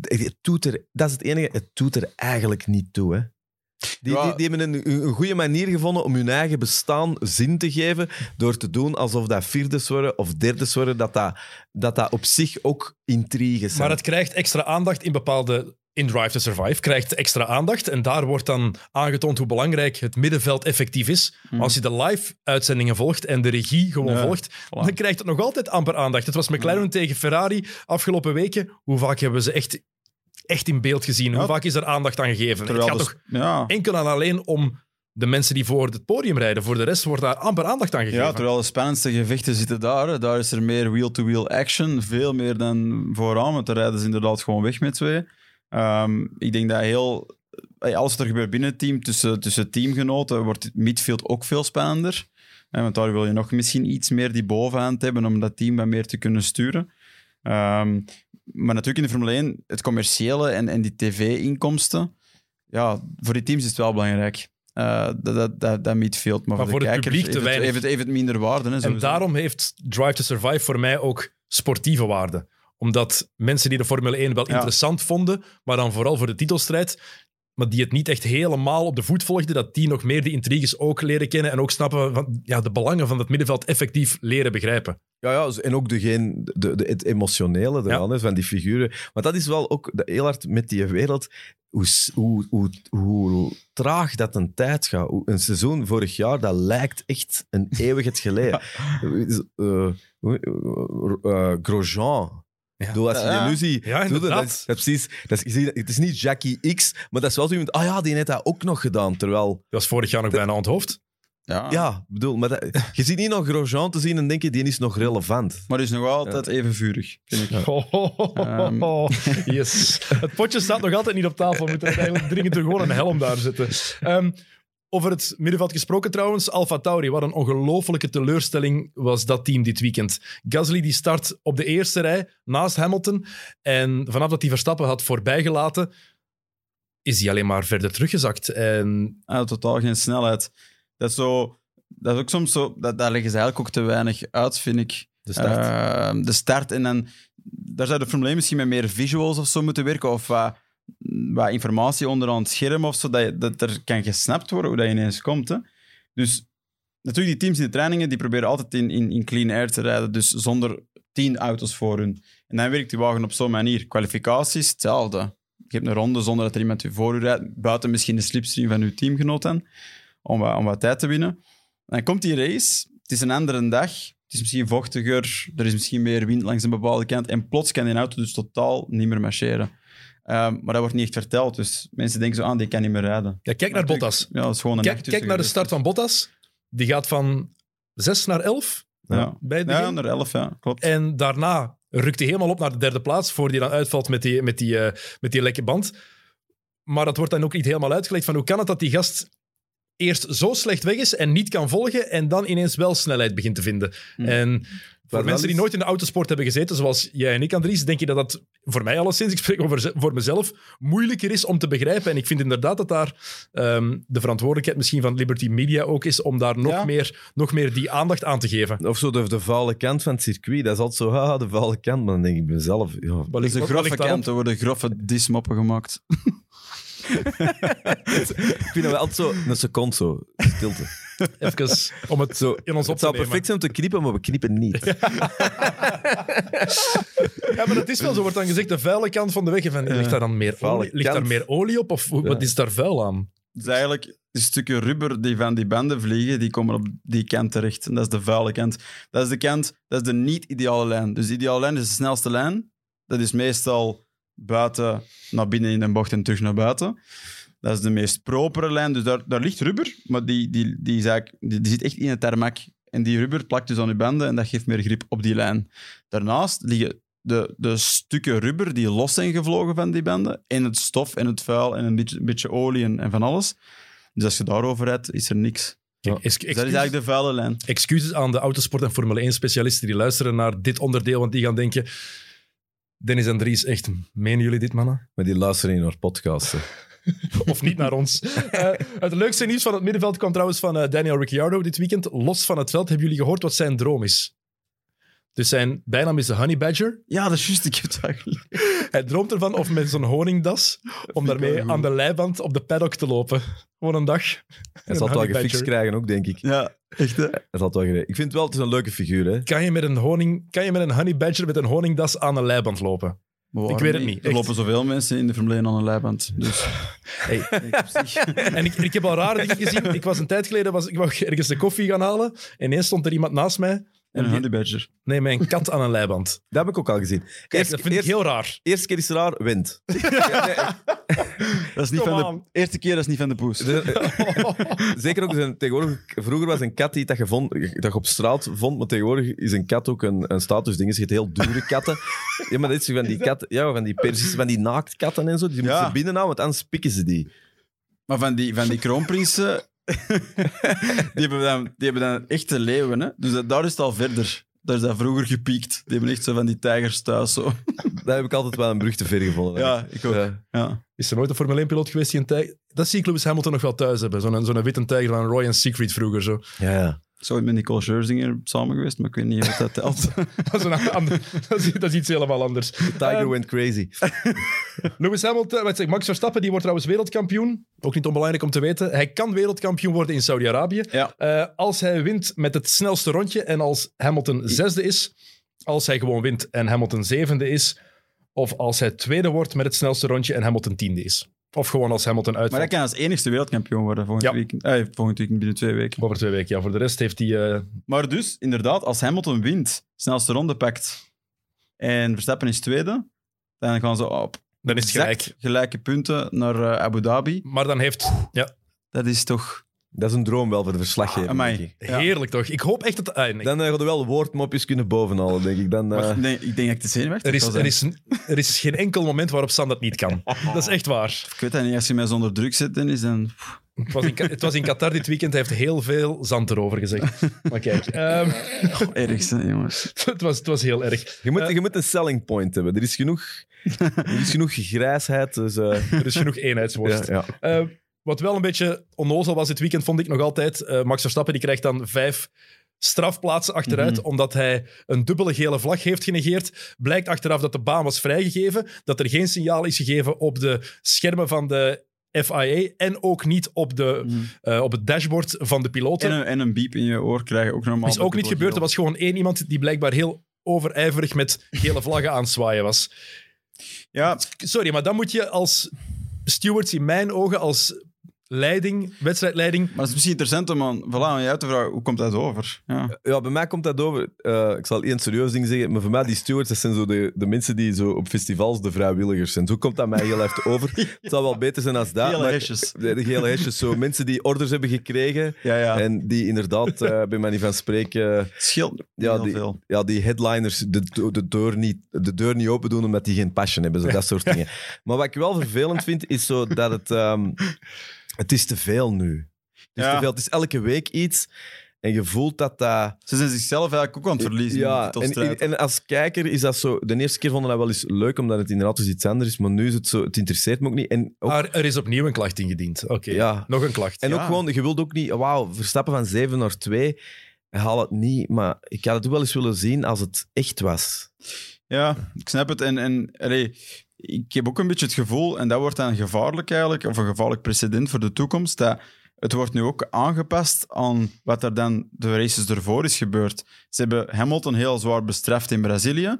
het doet er, dat is het enige. Het doet er eigenlijk niet toe. Hè. Die, Ja. die, die hebben een, een goede manier gevonden om hun eigen bestaan zin te geven door te doen alsof dat vierdes worden of derdes worden, dat dat, dat, dat op zich ook intriges zijn. Maar het krijgt extra aandacht in bepaalde. In Drive to Survive krijgt extra aandacht. En daar wordt dan aangetoond hoe belangrijk het middenveld effectief is. Maar als je de live-uitzendingen volgt en de regie gewoon volgt, voilà. dan krijgt het nog altijd amper aandacht. Het was McLaren tegen Ferrari afgelopen weken. Hoe vaak hebben we ze echt, echt in beeld gezien? Hoe vaak is er aandacht aan gegeven? Terwijl het gaat dus- toch ja. enkel en alleen om de mensen die voor het podium rijden. Voor de rest wordt daar amper aandacht aan gegeven. Ja, terwijl de spannendste gevechten zitten daar. Daar is er meer wheel-to-wheel action. Veel meer dan vooraan, want daar rijden ze inderdaad gewoon weg met twee. Ehm, ik denk dat heel... eh, Alles wat er gebeurt binnen het team, tussen, tussen teamgenoten, wordt het midfield ook veel spannender. Eh, want daar wil je nog misschien iets meer die bovenhand hebben om dat team wat meer te kunnen sturen. Ehm, maar natuurlijk in de Formule 1, het commerciële en, en die tv-inkomsten, ja, voor die teams is het wel belangrijk. Eh, dat, dat, dat, midfield. Maar, Maar voor, voor de het kijkers publiek te heeft het, weinig. heeft, het, heeft het minder waarde. Hè, En daarom heeft Drive to Survive voor mij ook sportieve waarde. Omdat mensen die de Formule 1 wel Ja. interessant vonden, maar dan vooral voor de titelstrijd, maar die het niet echt helemaal op de voet volgden, dat die nog meer die intriges ook leren kennen en ook snappen van ja, de belangen van het middenveld effectief leren begrijpen. Ja, ja, en ook degene, de, de, het emotionele eraan is van die figuren. Maar dat is wel ook heel hard met die wereld, hoe, hoe, hoe, hoe traag dat een tijd gaat. Een seizoen vorig jaar, dat lijkt echt een eeuwigheid geleden. [LAUGHS] Eh, eh, Grosjean. Ja. Ik bedoel, als je Ja. illusie Ja, doet, dat is, dat is precies, dat is, het is niet Jackie X, maar dat is wel zo iemand, ah ja, die heeft dat ook nog gedaan. Terwijl, Dat was vorig jaar nog bijna aan het hoofd. Ja. ja, ik bedoel, maar dat, je ziet niet nog Grosjean te zien en denk je, die is nog relevant. Maar die is nog altijd even vurig, vind ik. Oh, [LAUGHS] yes. Het potje staat nog altijd niet op tafel. We moeten eigenlijk dringend er gewoon een helm daar zetten. Ehm, over het middenveld gesproken trouwens. Alfa Tauri, wat een ongelofelijke teleurstelling was dat team dit weekend. Gasly die start op de eerste rij naast Hamilton. En vanaf dat hij Verstappen had voorbijgelaten, is hij alleen maar verder teruggezakt. En Ah, totaal geen snelheid. Dat is, zo, dat is ook soms zo... Dat, daar leggen ze eigenlijk ook te weinig uit, vind ik. De start. Eh, de start en dan... Daar zou de Formule 1 misschien met meer visuals of zo moeten werken. Of wat, wat informatie onderaan het scherm of zo. Dat, je- dat er kan gesnapt worden hoe dat ineens komt. Hè. Dus natuurlijk, die teams in de trainingen die proberen altijd in, in, in clean air te rijden. Dus zonder tien auto's voor hun. En dan werkt die wagen op zo'n manier. Kwalificaties, hetzelfde. Je hebt een ronde zonder dat er iemand voor u rijdt. Buiten misschien de slipstream van uw teamgenoot. Om wat, om wat tijd te winnen. En dan komt die race. Het is een andere dag. Het is misschien vochtiger. Er is misschien meer wind langs een bepaalde kant. En plots kan die auto dus totaal niet meer marcheren. Ehm, maar dat wordt niet echt verteld. Dus mensen denken zo aan, die kan niet meer rijden. ja, kijk naar Bottas. Ja, dat is gewoon een Kijk, kijk naar de start van Bottas. Die gaat van 6 naar 11 Ja, bij het ja naar 11, ja, klopt. En daarna rukt hij helemaal op naar de derde plaats, voor die dan uitvalt met die, met die, eh, met die lekke band. Maar dat wordt dan ook niet helemaal uitgelegd van hoe kan het dat die gast eerst zo slecht weg is en niet kan volgen en dan ineens wel snelheid begint te vinden. Hmm. En voor mensen die is- nooit in de autosport hebben gezeten, zoals jij en ik, Andries, denk je dat dat voor mij alleszins, ik spreek over voor mezelf, moeilijker is om te begrijpen. En ik vind inderdaad dat daar ehm, de verantwoordelijkheid misschien van Liberty Media ook is om daar nog, Ja. meer, nog meer die aandacht aan te geven. Of zo de, de vuile kant van het circuit. Dat is altijd zo, haha, de vuile kant. Maar dan denk ik bij mezelf, ja, Wat de wat grove daarop? kanten worden grove dismoppen gemaakt. [LAUGHS] ik vind dat wel altijd zo, een seconde zo, stilte. Even [LAUGHS] om het Zo, in ons op het te zou nemen. perfect zijn om te knippen, maar we knippen niet. [LAUGHS] Ja, maar dat is wel zo. Wordt dan gezegd, de vuile kant van de weg. En Van, ligt daar dan meer olie, ligt daar meer olie op? Of wat is daar vuil aan? Dus eigenlijk, die stukken rubber die van die banden vliegen, die komen op die kant terecht. En dat is de vuile kant. Dat is de kant, dat is de niet-ideale lijn. Dus de ideale lijn is de snelste lijn. Dat is meestal buiten naar binnen in een bocht en terug naar buiten. Dat is de meest propere lijn. Dus daar, daar ligt rubber, maar die, die, die, eigenlijk- die, die zit echt in het tarmac. En die rubber plakt dus aan je banden en dat geeft meer grip op die lijn. Daarnaast liggen de, de stukken rubber die los zijn gevlogen van die banden. En het stof en het vuil en een beetje, een beetje olie en, en van alles. Dus als je daarover rijdt, is er niks. Kijk, Dus dat is eigenlijk de vuile lijn. excuses aan de autosport- en Formule 1-specialisten die luisteren naar dit onderdeel, want die gaan denken... Dennis en Dries, echt, menen jullie dit, mannen? Maar die luisteren in naar podcasts. [LAUGHS] Of niet naar ons. Eh, het leukste nieuws van het middenveld kwam trouwens van eh, Daniel Ricciardo dit weekend. Los van het veld, hebben jullie gehoord wat zijn droom is? Dus zijn bijnaam is de Honey Badger. Ja, dat is juist. Ik heb het eigenlijk... Hij droomt ervan of met zo'n honingdas, om daarmee aan de leiband op de paddock te lopen. Gewoon een dag. Hij zal het wel gefixt krijgen ook, denk ik. Ja, echt hè? Hij zal het wel. Ik vind wel, het is een leuke figuur, hè. Kan je met een, honing, kan je met een honey badger met een honingdas aan een leiband lopen? Waarom weet het niet, Er lopen zoveel mensen in de Formule 1 aan een leiband. Dus [LAUGHS] Hey. [LAUGHS] ik En ik, ik heb al rare dingen gezien. Ik was een tijd geleden, was, ik wou ergens de koffie gaan halen. En ineens stond er iemand naast mij. En een honey badger. Nee, een kat aan een leiband. [LAUGHS] Dat heb ik ook al gezien. Kijk, Eerst, dat vind ik heel raar. eerste keer is het raar, wint. Dat is niet van de eerste keer, dat is niet van de poes. [LAUGHS] [LAUGHS] Zeker ook, zijn, tegenwoordig, vroeger was een kat die dat je, vond, dat je op straat vond, maar tegenwoordig is een kat ook een, een statusding. Je hebt heel dure katten. Ja, maar dit is van die katten, ja, van die Persische, van die naaktkatten en zo. Die moeten ze binnenhouden, want anders pikken ze die. Maar van die, van die kroonprinsen, [LAUGHS] die, hebben dan, die hebben dan echte leeuwen. Hè? Dus dat, daar is het al verder. Daar is dat vroeger gepiekt. Die hebben echt zo van die tijgers thuis. Zo. [LAUGHS] Daar heb ik altijd wel een brug te ver gevonden. Ja, ik ook. Ja. Ja. Is er nooit een Formule 1-piloot geweest die een tijger... Dat zie ik Lewis Hamilton nog wel thuis hebben. Zo'n zo'n witte tijger van Roy en Siegfried vroeger. Zo. Ja, ja. Zo met Nicole Scherzinger samen geweest, maar ik weet niet of dat telt. [LAUGHS] Dat, is een ander- dat, is, dat is iets helemaal anders. Tiger Ehm, went crazy. [LAUGHS] Lewis Hamilton, wat zeg, Max Verstappen, die wordt trouwens wereldkampioen. Ook niet onbelangrijk om te weten. Hij kan wereldkampioen worden in Saudi-Arabië. Ja. Eh, als hij wint met het snelste rondje en als Hamilton zesde is, als hij gewoon wint en Hamilton zevende is, of als hij tweede wordt met het snelste rondje en Hamilton tiende is. Of gewoon als Hamilton Maar uitvalt. hij kan als enigste wereldkampioen worden volgend, Ja. weekend. Eh, volgend weekend binnen twee weken. Over twee weken, ja. Voor de rest heeft hij... eh, Maar dus, inderdaad, als Hamilton wint, snelste ronde pakt en Verstappen is tweede, dan gaan ze op dan is het gelijk. gelijke punten naar eh, Abu Dhabi. Maar dan heeft... Ja, Dat is toch... Dat is een droom wel voor de verslaggever. Amai. denk ik. Ja. heerlijk toch? Ik hoop echt dat... ah, nee. Dan uh, gaan we wel woordmopjes kunnen bovenhalen, denk ik. Dan, eh, Maar ik denk- ik denk dat ik te zenuwachtig Er is, er, is, er is geen enkel moment waarop Sam dat niet kan. [LAUGHS] Dat is echt waar. Ik weet dat niet, als je mij zonder druk zet, dan is dan... Het was, in, het was in Qatar dit weekend. Hij heeft heel veel zand erover gezegd. [LAUGHS] Maar kijk, ehm, [LAUGHS] Ergste, jongens. het, was, het was heel erg. je, moet, Eh, je moet een selling point hebben. Er is genoeg, er is genoeg grijsheid. Dus, eh, Er is genoeg eenheidsworst. ja, ja. Wat wel een beetje onnozel was dit weekend, vond ik nog altijd. eh, Max Verstappen die krijgt dan vijf strafplaatsen achteruit, Mhm. omdat hij een dubbele gele vlag heeft genegeerd. Blijkt achteraf dat de baan was vrijgegeven, dat er geen signaal is gegeven op de schermen van de FIA en ook niet op, de, Mhm. eh, op het dashboard van de piloten. En een, en een biep in je oor krijgen ook normaal. is ook niet gebeurd. Er was gewoon één iemand die blijkbaar heel overijverig met gele vlaggen aan het zwaaien was. Ja, Sorry, maar dan moet je als stewards in mijn ogen, als leiding, wedstrijdleiding, maar het is misschien interessant om aan, voilà, aan jou te vragen, hoe komt dat over? Ja. ja, bij mij komt dat over. eh, ik zal één serieus ding zeggen. Maar voor mij, die stewards, dat zijn zo de, de mensen die zo op festivals de vrijwilligers zijn. Zo komt dat mij heel erg over. [LAUGHS] Het zou wel beter zijn als dat. Gele maar- hesjes. De, de gele hesjes. Zo mensen die orders hebben gekregen. Ja, ja. En die inderdaad, eh bij mij niet van spreken, scheelt Ja, heel die- veel. ja, die headliners de, de, deur niet, de deur niet open doen omdat die geen passion hebben. Zo, dat soort [LAUGHS] dingen. Maar wat ik wel vervelend vind, is zo dat het... ehm, het is te veel nu. Het is Ja. te veel. Het is elke week iets. En je voelt dat dat... Ze zijn zichzelf eigenlijk ook aan het verliezen. in de Ja, en, titelstrijd. en als kijker is dat zo... De eerste keer vonden we dat wel eens leuk, omdat het inderdaad dus iets anders is. Maar nu is het zo... Het interesseert me ook niet. En ook, Maar er is opnieuw een klacht ingediend. Oké, Ja. nog een klacht. en ook ja. gewoon, je wilt ook niet... Wauw, Verstappen van 7 naar 2. Haal het niet. Maar ik had het ook wel eens willen zien als het echt was. Ja, ik snap het. En, en allee, ik heb ook een beetje het gevoel, en dat wordt dan gevaarlijk eigenlijk, of een gevaarlijk precedent voor de toekomst, dat het wordt nu ook aangepast aan wat er dan de races ervoor is gebeurd. Ze hebben Hamilton heel zwaar bestraft in Brazilië.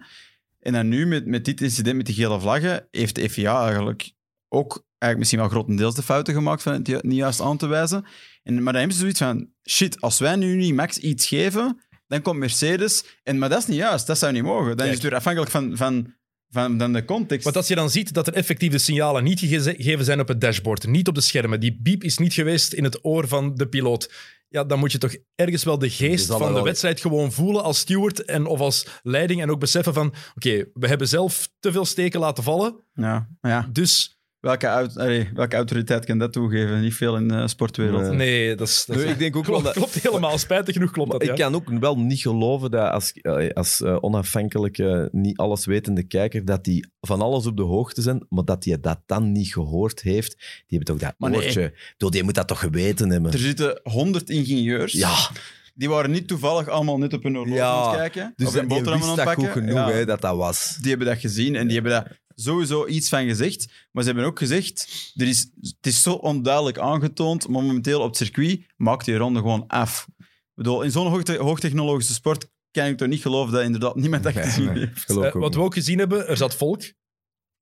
En dan nu, met, met dit incident met die gele vlaggen, heeft de FIA eigenlijk ook eigenlijk misschien wel grotendeels de fouten gemaakt van het niet juist aan te wijzen. En, maar dan hebben ze zoiets van, shit, als wij nu niet Max iets geven, dan komt Mercedes. En, maar dat is niet juist, dat zou niet mogen. Dan Kijk. is het weer afhankelijk van, van, van, van de context. Want als je dan ziet dat er effectief de signalen niet gege- gegeven zijn op het dashboard, niet op de schermen, die beep is niet geweest in het oor van de piloot, ja, dan moet je toch ergens wel de geest van de wedstrijd gewoon voelen als steward en, of als leiding en ook beseffen van, oké, we hebben zelf te veel steken laten vallen, Ja, maar ja. dus Welke, allee, welke autoriteit kan dat toegeven? Niet veel in de sportwereld. Nee. nee, dat is... Dat is Nee, ik denk ook wel [LAUGHS] klopt, dat... klopt helemaal, spijtig genoeg klopt dat, ik ja. kan ook wel niet geloven dat als, eh, als eh, onafhankelijke, niet alleswetende kijker, dat die van alles op de hoogte zijn, maar dat die dat dan niet gehoord heeft. Die hebben toch dat Maar nee. oortje. Ik bedoel, Die moet dat toch geweten hebben. Er zitten honderd ingenieurs. Ja, Die waren niet toevallig allemaal net op hun horloge Ja, aan het kijken. dus of dat, aan dat het goed pakken. genoeg, Ja. hè, dat dat was. Die hebben dat gezien en die hebben daar sowieso iets van gezegd. Maar ze hebben ook gezegd, er is, het is zo onduidelijk aangetoond, maar momenteel op het circuit maakt die ronde gewoon af. Ik bedoel, in zo'n hoogte- hoogtechnologische sport kan ik toch niet geloven dat inderdaad niemand dat gezien Nee, nee. heeft. Geloof Eh, wat we ook gezien hebben, er zat volk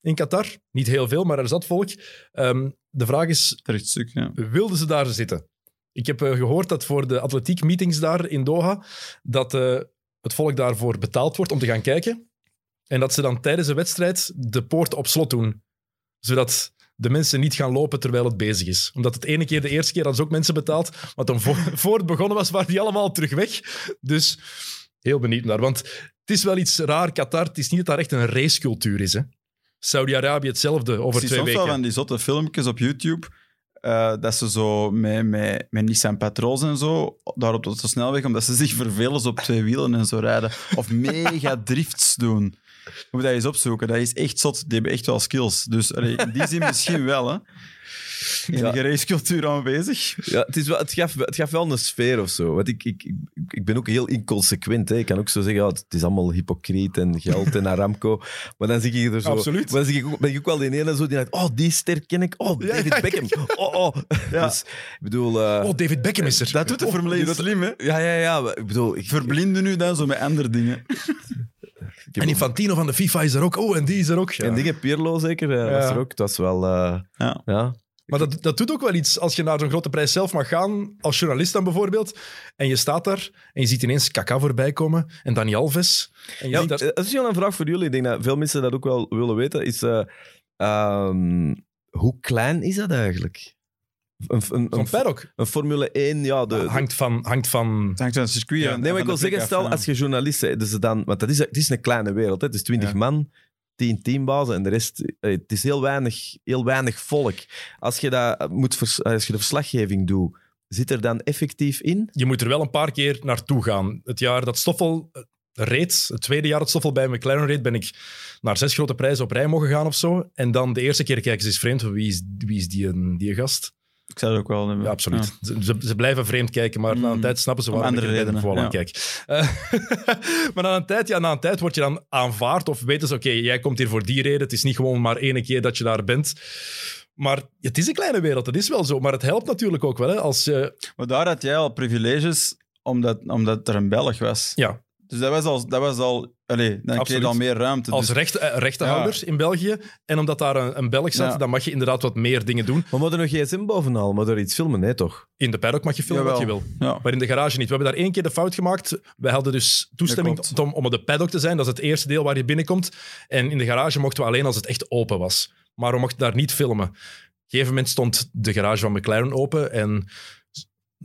in Qatar. Niet heel veel, maar er zat volk. Ehm, de vraag is, Terecht stuk, ja. wilden ze daar zitten? Ik heb eh, gehoord dat voor de atletiek meetings daar in Doha, dat eh, het volk daarvoor betaald wordt om te gaan kijken. En dat ze dan tijdens de wedstrijd de poort op slot doen. Zodat de mensen niet gaan lopen terwijl het bezig is. Omdat het ene keer, de eerste keer, hadden ze ook mensen betaald. Maar toen voor, [LAUGHS] voor het begonnen was, waren die allemaal terug weg. Dus heel benieuwd naar. Want het is wel iets raar, Qatar. Het is niet dat daar echt een racecultuur is. hè. Saudi-Arabië hetzelfde over Ik twee weken. van die zotte filmpjes op YouTube, eh, dat ze zo met, met, met Nissan Patrols en zo, daar op de snelweg, omdat ze zich vervelen op twee wielen en zo rijden. Of mega drifts doen. Je moet dat eens opzoeken. Dat is echt zot. Die hebben echt wel skills. Dus allee, in die zin misschien wel, hè. Enige racecultuur aanwezig. Ja, het, is wel, het, gaf, het gaf wel een sfeer of zo. Want ik, ik, ik, ik ben ook heel inconsequent. Hè. Ik kan ook zo zeggen, ja, het is allemaal hypocriet en geld en Aramco. Maar dan zie ik er zo... Absoluut. Maar dan zie ik ook, ben ik ook wel die ene zo die denkt, oh, die ster ken ik. Oh, Ja, David ja, Beckham. Oh, oh. Ja. Dus, ik bedoel... eh, Oh, David Beckham is er. Dat doet de Formule 1 slim, hè. ja, ja, ja. Ik bedoel... Ik, Verblinden nu dan zo met andere dingen. Heb En Infantino van de FIFA is er ook. Oh, en die is er ook. Ja. En dingen, Pirlo zeker, was Ja. er ook. Het was wel... eh, Ja. ja. Maar dat, dat doet ook wel iets als je naar zo'n grote prijs zelf mag gaan, als journalist dan bijvoorbeeld, en je staat daar en je ziet ineens Kaka voorbij komen en Dani Alves. En je Ja, ziet dat... dat is wel een vraag voor jullie. Ik denk dat veel mensen dat ook wel willen weten. Is, eh, ehm, hoe klein is dat eigenlijk? Een, een, Zo'n een, paddock een Formule 1, ja. De, hangt van... Hangt van Het hangt van het circuit Ja, en- nee, maar ik wil zeggen, stel ja. als je journalist bent, dus dan, want dat is, het is een kleine wereld. Hè. Het is 20 Ja. man, 10 teambazen en de rest. eh, Het is heel weinig, heel weinig volk. Als je, dat moet vers- als je de verslaggeving doet, zit er dan effectief in? Je moet er wel een paar keer naartoe gaan. Het jaar dat Stoffel eh, reed, het tweede jaar dat Stoffel bij McLaren reed, ben ik naar zes grote prijzen op rij mogen gaan of zo. En dan de eerste keer kijken ze eens vreemd, wie is, wie is die, een- die gast? Ik zou het ook wel. Ja, absoluut. Ze, ze, ze blijven vreemd kijken, maar na een Mm. tijd snappen ze Om andere er redenen, Formule 1 kijk. Eh, [LAUGHS] maar na een, tijd, ja, na een tijd word je dan aanvaard of weten ze, oké, jij komt hier voor die reden. Het is niet gewoon maar één keer dat je daar bent. Maar het is een kleine wereld, dat is wel zo. Maar het helpt natuurlijk ook wel. Hè, als je, Maar daar had jij al privileges, omdat, omdat er een Belg was. ja, Dus dat was al... Dat was al allee, dan kreeg je al meer ruimte. als Dus, recht, eh, rechtenhouder in België. En omdat daar een, een Belg zat, Ja. dan mag je inderdaad wat meer dingen doen. Maar moet er nog gsm bovenal? Moet er iets filmen? Nee, toch? In de paddock mag je filmen wat je wil. ja. Maar in de garage niet. We hebben daar één keer de fout gemaakt. Wij hadden dus toestemming om, om op de paddock te zijn. Dat is het eerste deel waar je binnenkomt. En in de garage mochten we alleen als het echt open was. Maar we mochten daar niet filmen. Op een gegeven moment stond de garage van McLaren open en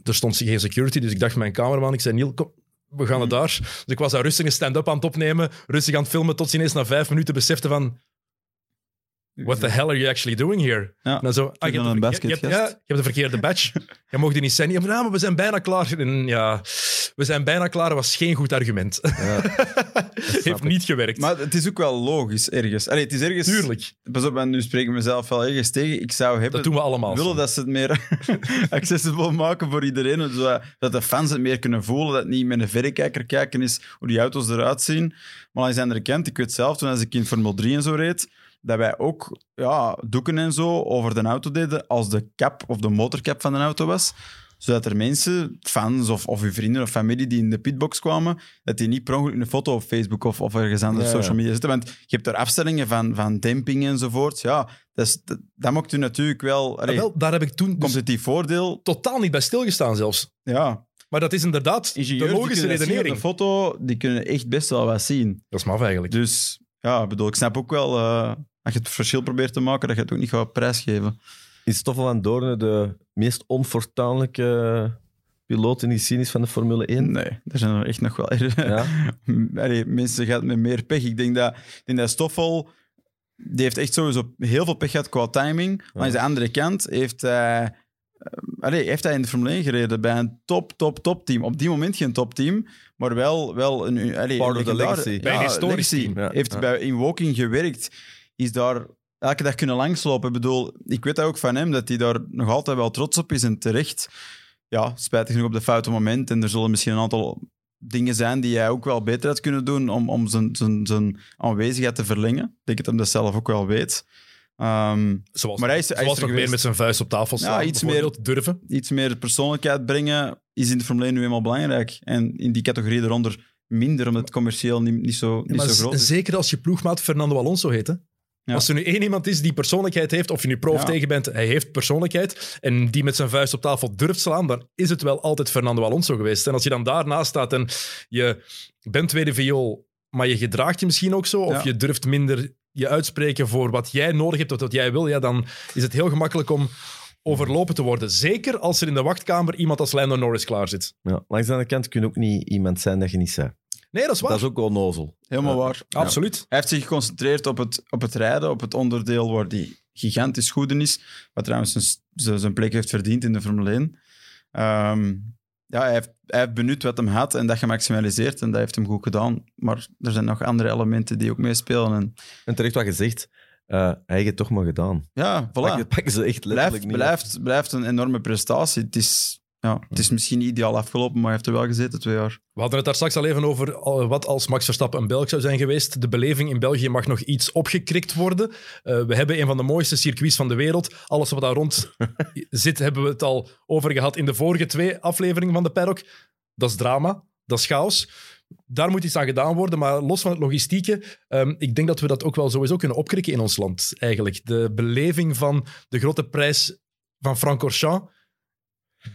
er stond geen security. Dus ik dacht mijn cameraman, ik zei Niel, kom, we gaan het daar. Dus ik was daar rustig een stand-up aan het opnemen, rustig aan het filmen, tot ze ineens na vijf minuten besefte van What the hell are you actually doing here? Ja. En dan zo, ah, je, hebt een de, je, hebt, ja, je de verkeerde badge. [LAUGHS] Je mocht die niet zijn. Ja, maar, ja, maar we zijn bijna klaar. En ja, we zijn bijna klaar was geen goed argument. [LAUGHS] Heeft ik. niet gewerkt. Maar het is ook wel logisch, ergens. Allee, het is ergens... Tuurlijk, Pas op, en nu spreek ik mezelf wel ergens tegen. Ik zou hebben... dat doen we allemaal. willen dat ze het meer [LAUGHS] accessible maken voor iedereen. Zodat dat de fans het meer kunnen voelen. Dat het niet met een verrekijker kijken is hoe die auto's eruit zien. Maar aan de andere kant, ik weet zelf, toen als ik in Formule 3 en zo reed, dat wij ook ja, doeken en zo over de auto deden als de cap of de motorcap van de auto was. Zodat er mensen, fans of, of uw vrienden of familie die in de pitbox kwamen, dat die niet per ongeluk een foto op Facebook of, of ergens anders Ja, social media zitten. Want je hebt er afstellingen van, van demping enzovoort. Ja, dat, is, dat, dat maakt u natuurlijk wel... Ah, wel, daar heb ik toen dus competitief voordeel. totaal niet bij stilgestaan zelfs. Ja, Maar dat is inderdaad de ingenieurs logische redenering. de foto, die kunnen echt best wel wat zien. Dat is maf eigenlijk. Dus ja, ik bedoel, ik snap ook wel, eh, als je het verschil probeert te maken, dat je het ook niet gaat prijsgeven. Is Stoffel van Doornen de meest onfortuinlijke piloot in die geschiedenis van de Formule 1? Nee, er zijn er echt nog wel. Ja. [LAUGHS] Allee, mensen gaan met meer pech. Ik denk dat, ik denk dat Stoffel, die heeft echt sowieso heel veel pech gehad qua timing. Maar aan de andere kant heeft hij, eh, allee, heeft hij in de Formule 1 gereden bij een top, top, top team. Op die moment geen topteam, maar wel, wel een, allee, Part een of the. Bij een Ja, historisch legacy. team, ja. Heeft Ja. bij, in Woking gewerkt, is daar elke dag kunnen langslopen. Ik bedoel, ik weet dat ook van hem, dat hij daar nog altijd wel trots op is en terecht. Ja, spijtig genoeg op de foute moment. En er zullen misschien een aantal dingen zijn die hij ook wel beter had kunnen doen om, om zijn, zijn, zijn aanwezigheid te verlengen. Ik denk dat hij dat zelf ook wel weet. Ehm, Zoals, Maar hij is- hij is er meer met zijn vuist op tafel Ja, slaan. iets bijvoorbeeld, durven. iets meer persoonlijkheid brengen is in de Formule 1 nu eenmaal belangrijk. En in die categorie eronder minder, omdat het commercieel niet, niet, zo, Ja, niet maar zo groot is. zeker als je ploegmaat Fernando Alonso heet. Hè? Ja. Als er nu één iemand is die persoonlijkheid heeft, of je nu pro of Ja. tegen bent, hij heeft persoonlijkheid, en die met zijn vuist op tafel durft slaan, dan is het wel altijd Fernando Alonso geweest. En als je dan daarnaast staat en je bent tweede viool, maar je gedraagt je misschien ook zo, of je durft minder je uitspreken voor wat jij nodig hebt of wat jij wil, ja, dan is het heel gemakkelijk om overlopen te worden. Zeker als er in de wachtkamer iemand als Lando Norris klaar zit. Ja. Langs de andere kant kun je ook niet iemand zijn dat je niet bent. Nee, dat is waar. Dat is ook onnozel. Helemaal Ja. waar. Ja. Absoluut. Hij heeft zich geconcentreerd op het, op het rijden, op het onderdeel waar hij gigantisch goed in is. Wat trouwens zijn, zijn- plek heeft verdiend in de Formule 1. Ehm, ja, hij heeft, hij heeft benut wat hem had en dat gemaximaliseerd. En dat heeft hem goed gedaan. Maar er zijn nog andere elementen die ook meespelen. En En terecht wat je zegt, eh, hij heeft het toch maar gedaan. ja, voilà. Pakken, pakken ze echt letterlijk blijft, niet blijft, blijft een enorme prestatie. Het is, ja, het is misschien niet ideaal afgelopen, maar hij heeft er wel gezeten twee jaar. We hadden het daar straks al even over wat als Max Verstappen een Belg zou zijn geweest. De beleving in België mag nog iets opgekrikt worden. Eh, we hebben een van de mooiste circuits van de wereld. Alles wat daar rond [LAUGHS] zit, hebben we het al over gehad in de vorige twee afleveringen van de Paddock. Dat is drama, dat is chaos. Daar moet iets aan gedaan worden, maar los van het logistieke, ehm, ik denk dat we dat ook wel sowieso kunnen opkrikken in ons land, eigenlijk. De beleving van de grote prijs van Francorchamps,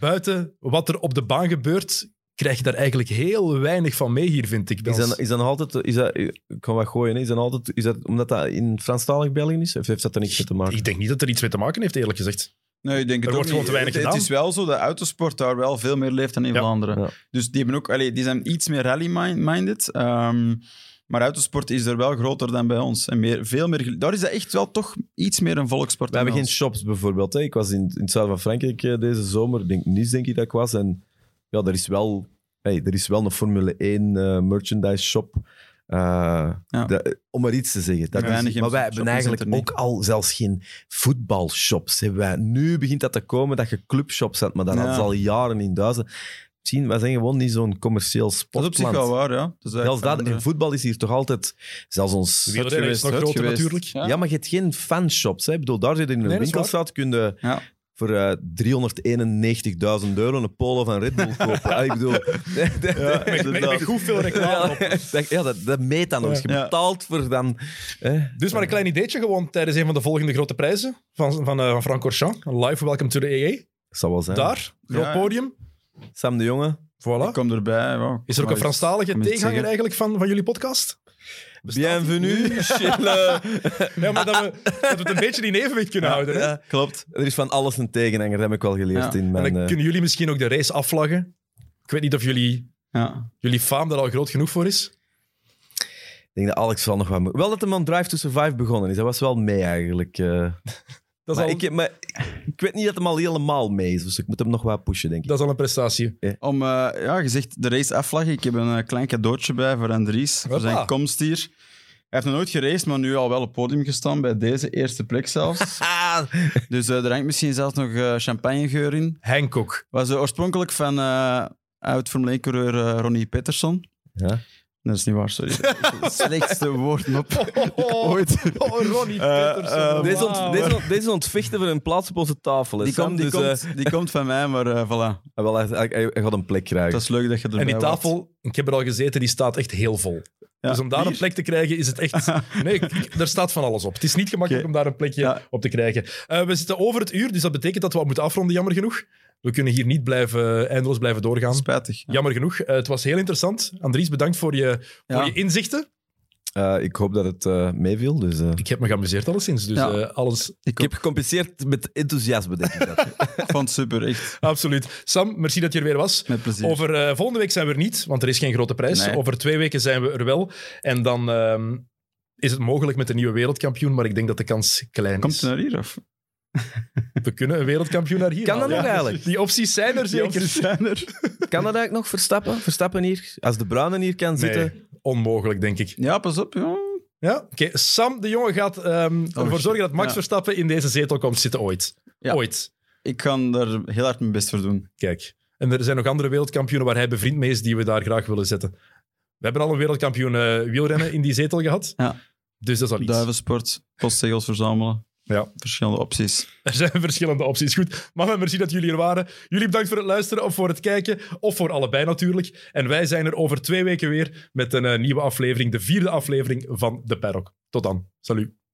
buiten wat er op de baan gebeurt, krijg je daar eigenlijk heel weinig van mee hier, vind ik. Is dat, is dat nog altijd... Is dat, ik kan wat gooien, hè. is dat altijd... Is dat omdat dat in Franstalig België is? Of heeft dat er niks mee te maken? Ik denk niet dat er iets mee te maken heeft, eerlijk gezegd. Nee, ik denk Er het wordt ook gewoon niet. te weinig het, het gedaan. is wel zo dat autosport daar wel veel meer leeft dan in Ja. Vlaanderen. Ja. Dus die, hebben ook, allee, die zijn iets meer rally-minded. ehm, maar autosport is er wel groter dan bij ons. En meer, veel meer, daar is dat echt wel toch iets meer een volkssport We hebben geen shops bijvoorbeeld. Hè. Ik was in, in het zuiden van Frankrijk eh, deze zomer. Denk, Nice denk ik dat ik was. En ja, er is wel, hey, er is wel een Formule 1 eh, merchandise shop. Eh, Ja. om maar iets te zeggen. Dat is, maar wij hebben eigenlijk ook al zelfs geen voetbalshops. Hebben wij. Nu begint dat te komen dat je clubshops hebt, maar dat Ja. ze al jaren in duizenden. Misschien, wij zijn gewoon niet zo'n commercieel Dat is op zich sportland. wel waar, ja. Dat is Zelfs eigenlijk dat, in voetbal is hier toch altijd, zelfs ons... Wielrennen is geweest, nog groter geweest. natuurlijk. Ja. Ja, maar je hebt geen fanshops. Hè? Ik bedoel, daar zit in een winkelstraat, kun je Ja. voor eh 391.000 euro een polo van Red Bull kopen. [LAUGHS] Ah, ik bedoel... [LAUGHS] Ja, Met, met, met goed veel reclame [LAUGHS] op. dat, ja, dat, dat meet dan nog eens. Je betaalt voor dan... Hè? Dus maar een klein ideetje gewoon tijdens een van de volgende grote prijzen van, van, eh, van Francorchamps. Live Welcome to the EA. zal wel zijn. Daar, groot Ja. podium. Sam de Jonge. Voilà. Ik kom erbij. Is er ook Maar een Franstalige tegenhanger eigenlijk van, van jullie podcast? Bienvenue, [LAUGHS] Chille. Ja, [LAUGHS] maar dat we, dat we het een beetje in evenwicht kunnen houden. Hè? Ja, Klopt. er is van alles een tegenhanger, dat heb ik wel geleerd Ja. in En mijn... dan eh, kunnen jullie misschien ook de race afvlaggen. Ik weet niet of jullie, Ja. jullie faam daar al groot genoeg voor is. Ik denk dat Alex wel nog wat moet. Wel dat de man Drive to Survive begonnen is. Dat was wel mee eigenlijk. eh. [LAUGHS] Dat is, maar, al, ik, maar ik weet niet dat hem al helemaal mee is, dus ik moet hem nog wat pushen, denk ik. dat is al een prestatie. Om, eh, ja, gezegd de race afvlaggen. Ik heb een eh, klein cadeautje bij voor Andries, voor zijn komst hier. Hij heeft nog nooit geraced, maar nu al wel op podium gestaan, bij deze eerste plek zelfs. [LAUGHS] Dus eh, er hangt misschien zelfs nog eh, champagnegeur in. Hancock. Was oorspronkelijk van eh oud Formule 1-coureur eh, Ronnie Peterson. ja. Dat is niet waar, sorry. Het [LAUGHS] slechtste woord op [LAUGHS] ooit. Oh, Ronnie Eh, Peterson. eh, Deze, ont, Wauw. deze, ont- deze ontvechten voor een plaats op onze tafel. Die, komt, die, Dus, eh, komt, die komt van mij, maar eh, voilà. ah, wel, hij, hij- hij gaat een plek krijgen. Dat is leuk dat je erbij En die tafel, ik heb er al gezeten, die staat echt heel vol. Ja. Dus om daar een plek te krijgen is het echt... [LAUGHS] Nee, er staat van alles op. Het is niet gemakkelijk om daar een plekje Ja. op te krijgen. Eh, we zitten over het uur, dus dat betekent dat we moeten afronden, jammer genoeg. We kunnen hier niet blijven, eindeloos blijven doorgaan. Spijtig. ja. Jammer genoeg. Eh, het was heel interessant. Andries, bedankt voor je, voor Ja. je inzichten. Uh, ik hoop dat het uh, meeviel. Dus, uh... Ik heb me geamuseerd alleszins. Dus, ja. alles... Ik heb gecompenseerd met enthousiasme, denk ik. Dat. [LAUGHS] Vond super, echt. Absoluut. Sam, merci dat je er weer was. Met plezier. Over volgende week zijn we er niet, want er is geen grote prijs. Nee. Over twee weken zijn we er wel. En dan ehm, is het mogelijk met een nieuwe wereldkampioen, maar ik denk dat de kans klein Komt is. Komt naar hier, of? We kunnen een wereldkampioen naar hier Kan dat nog eigenlijk? Die opties zijn er zeker. Zijn er. [LAUGHS] Kan dat eigenlijk nog Verstappen? Verstappen hier? Als de Bruinen hier kan zitten? Onmogelijk, denk ik. Ja, pas op. Ja. Ja, oké. Sam de Jonge gaat um, ervoor zorgen dat Max Ja. Verstappen in deze zetel komt zitten ooit. Ja. Ooit. Ik kan daar heel hard mijn best voor doen. Kijk. En er zijn nog andere wereldkampioenen waar hij bevriend mee is die we daar graag willen zetten. We hebben al een wereldkampioen eh, wielrennen in die zetel gehad. Ja. Dus dat is al iets. Duivensport, postzegels verzamelen. Ja. Verschillende opties. [LAUGHS] Er zijn verschillende opties. Goed, mannen, merci dat jullie er waren. Jullie bedankt voor het luisteren of voor het kijken. Of voor allebei natuurlijk. En wij zijn er over twee weken weer met een eh, nieuwe aflevering. De vierde aflevering van De Perrok. Tot dan. Salut.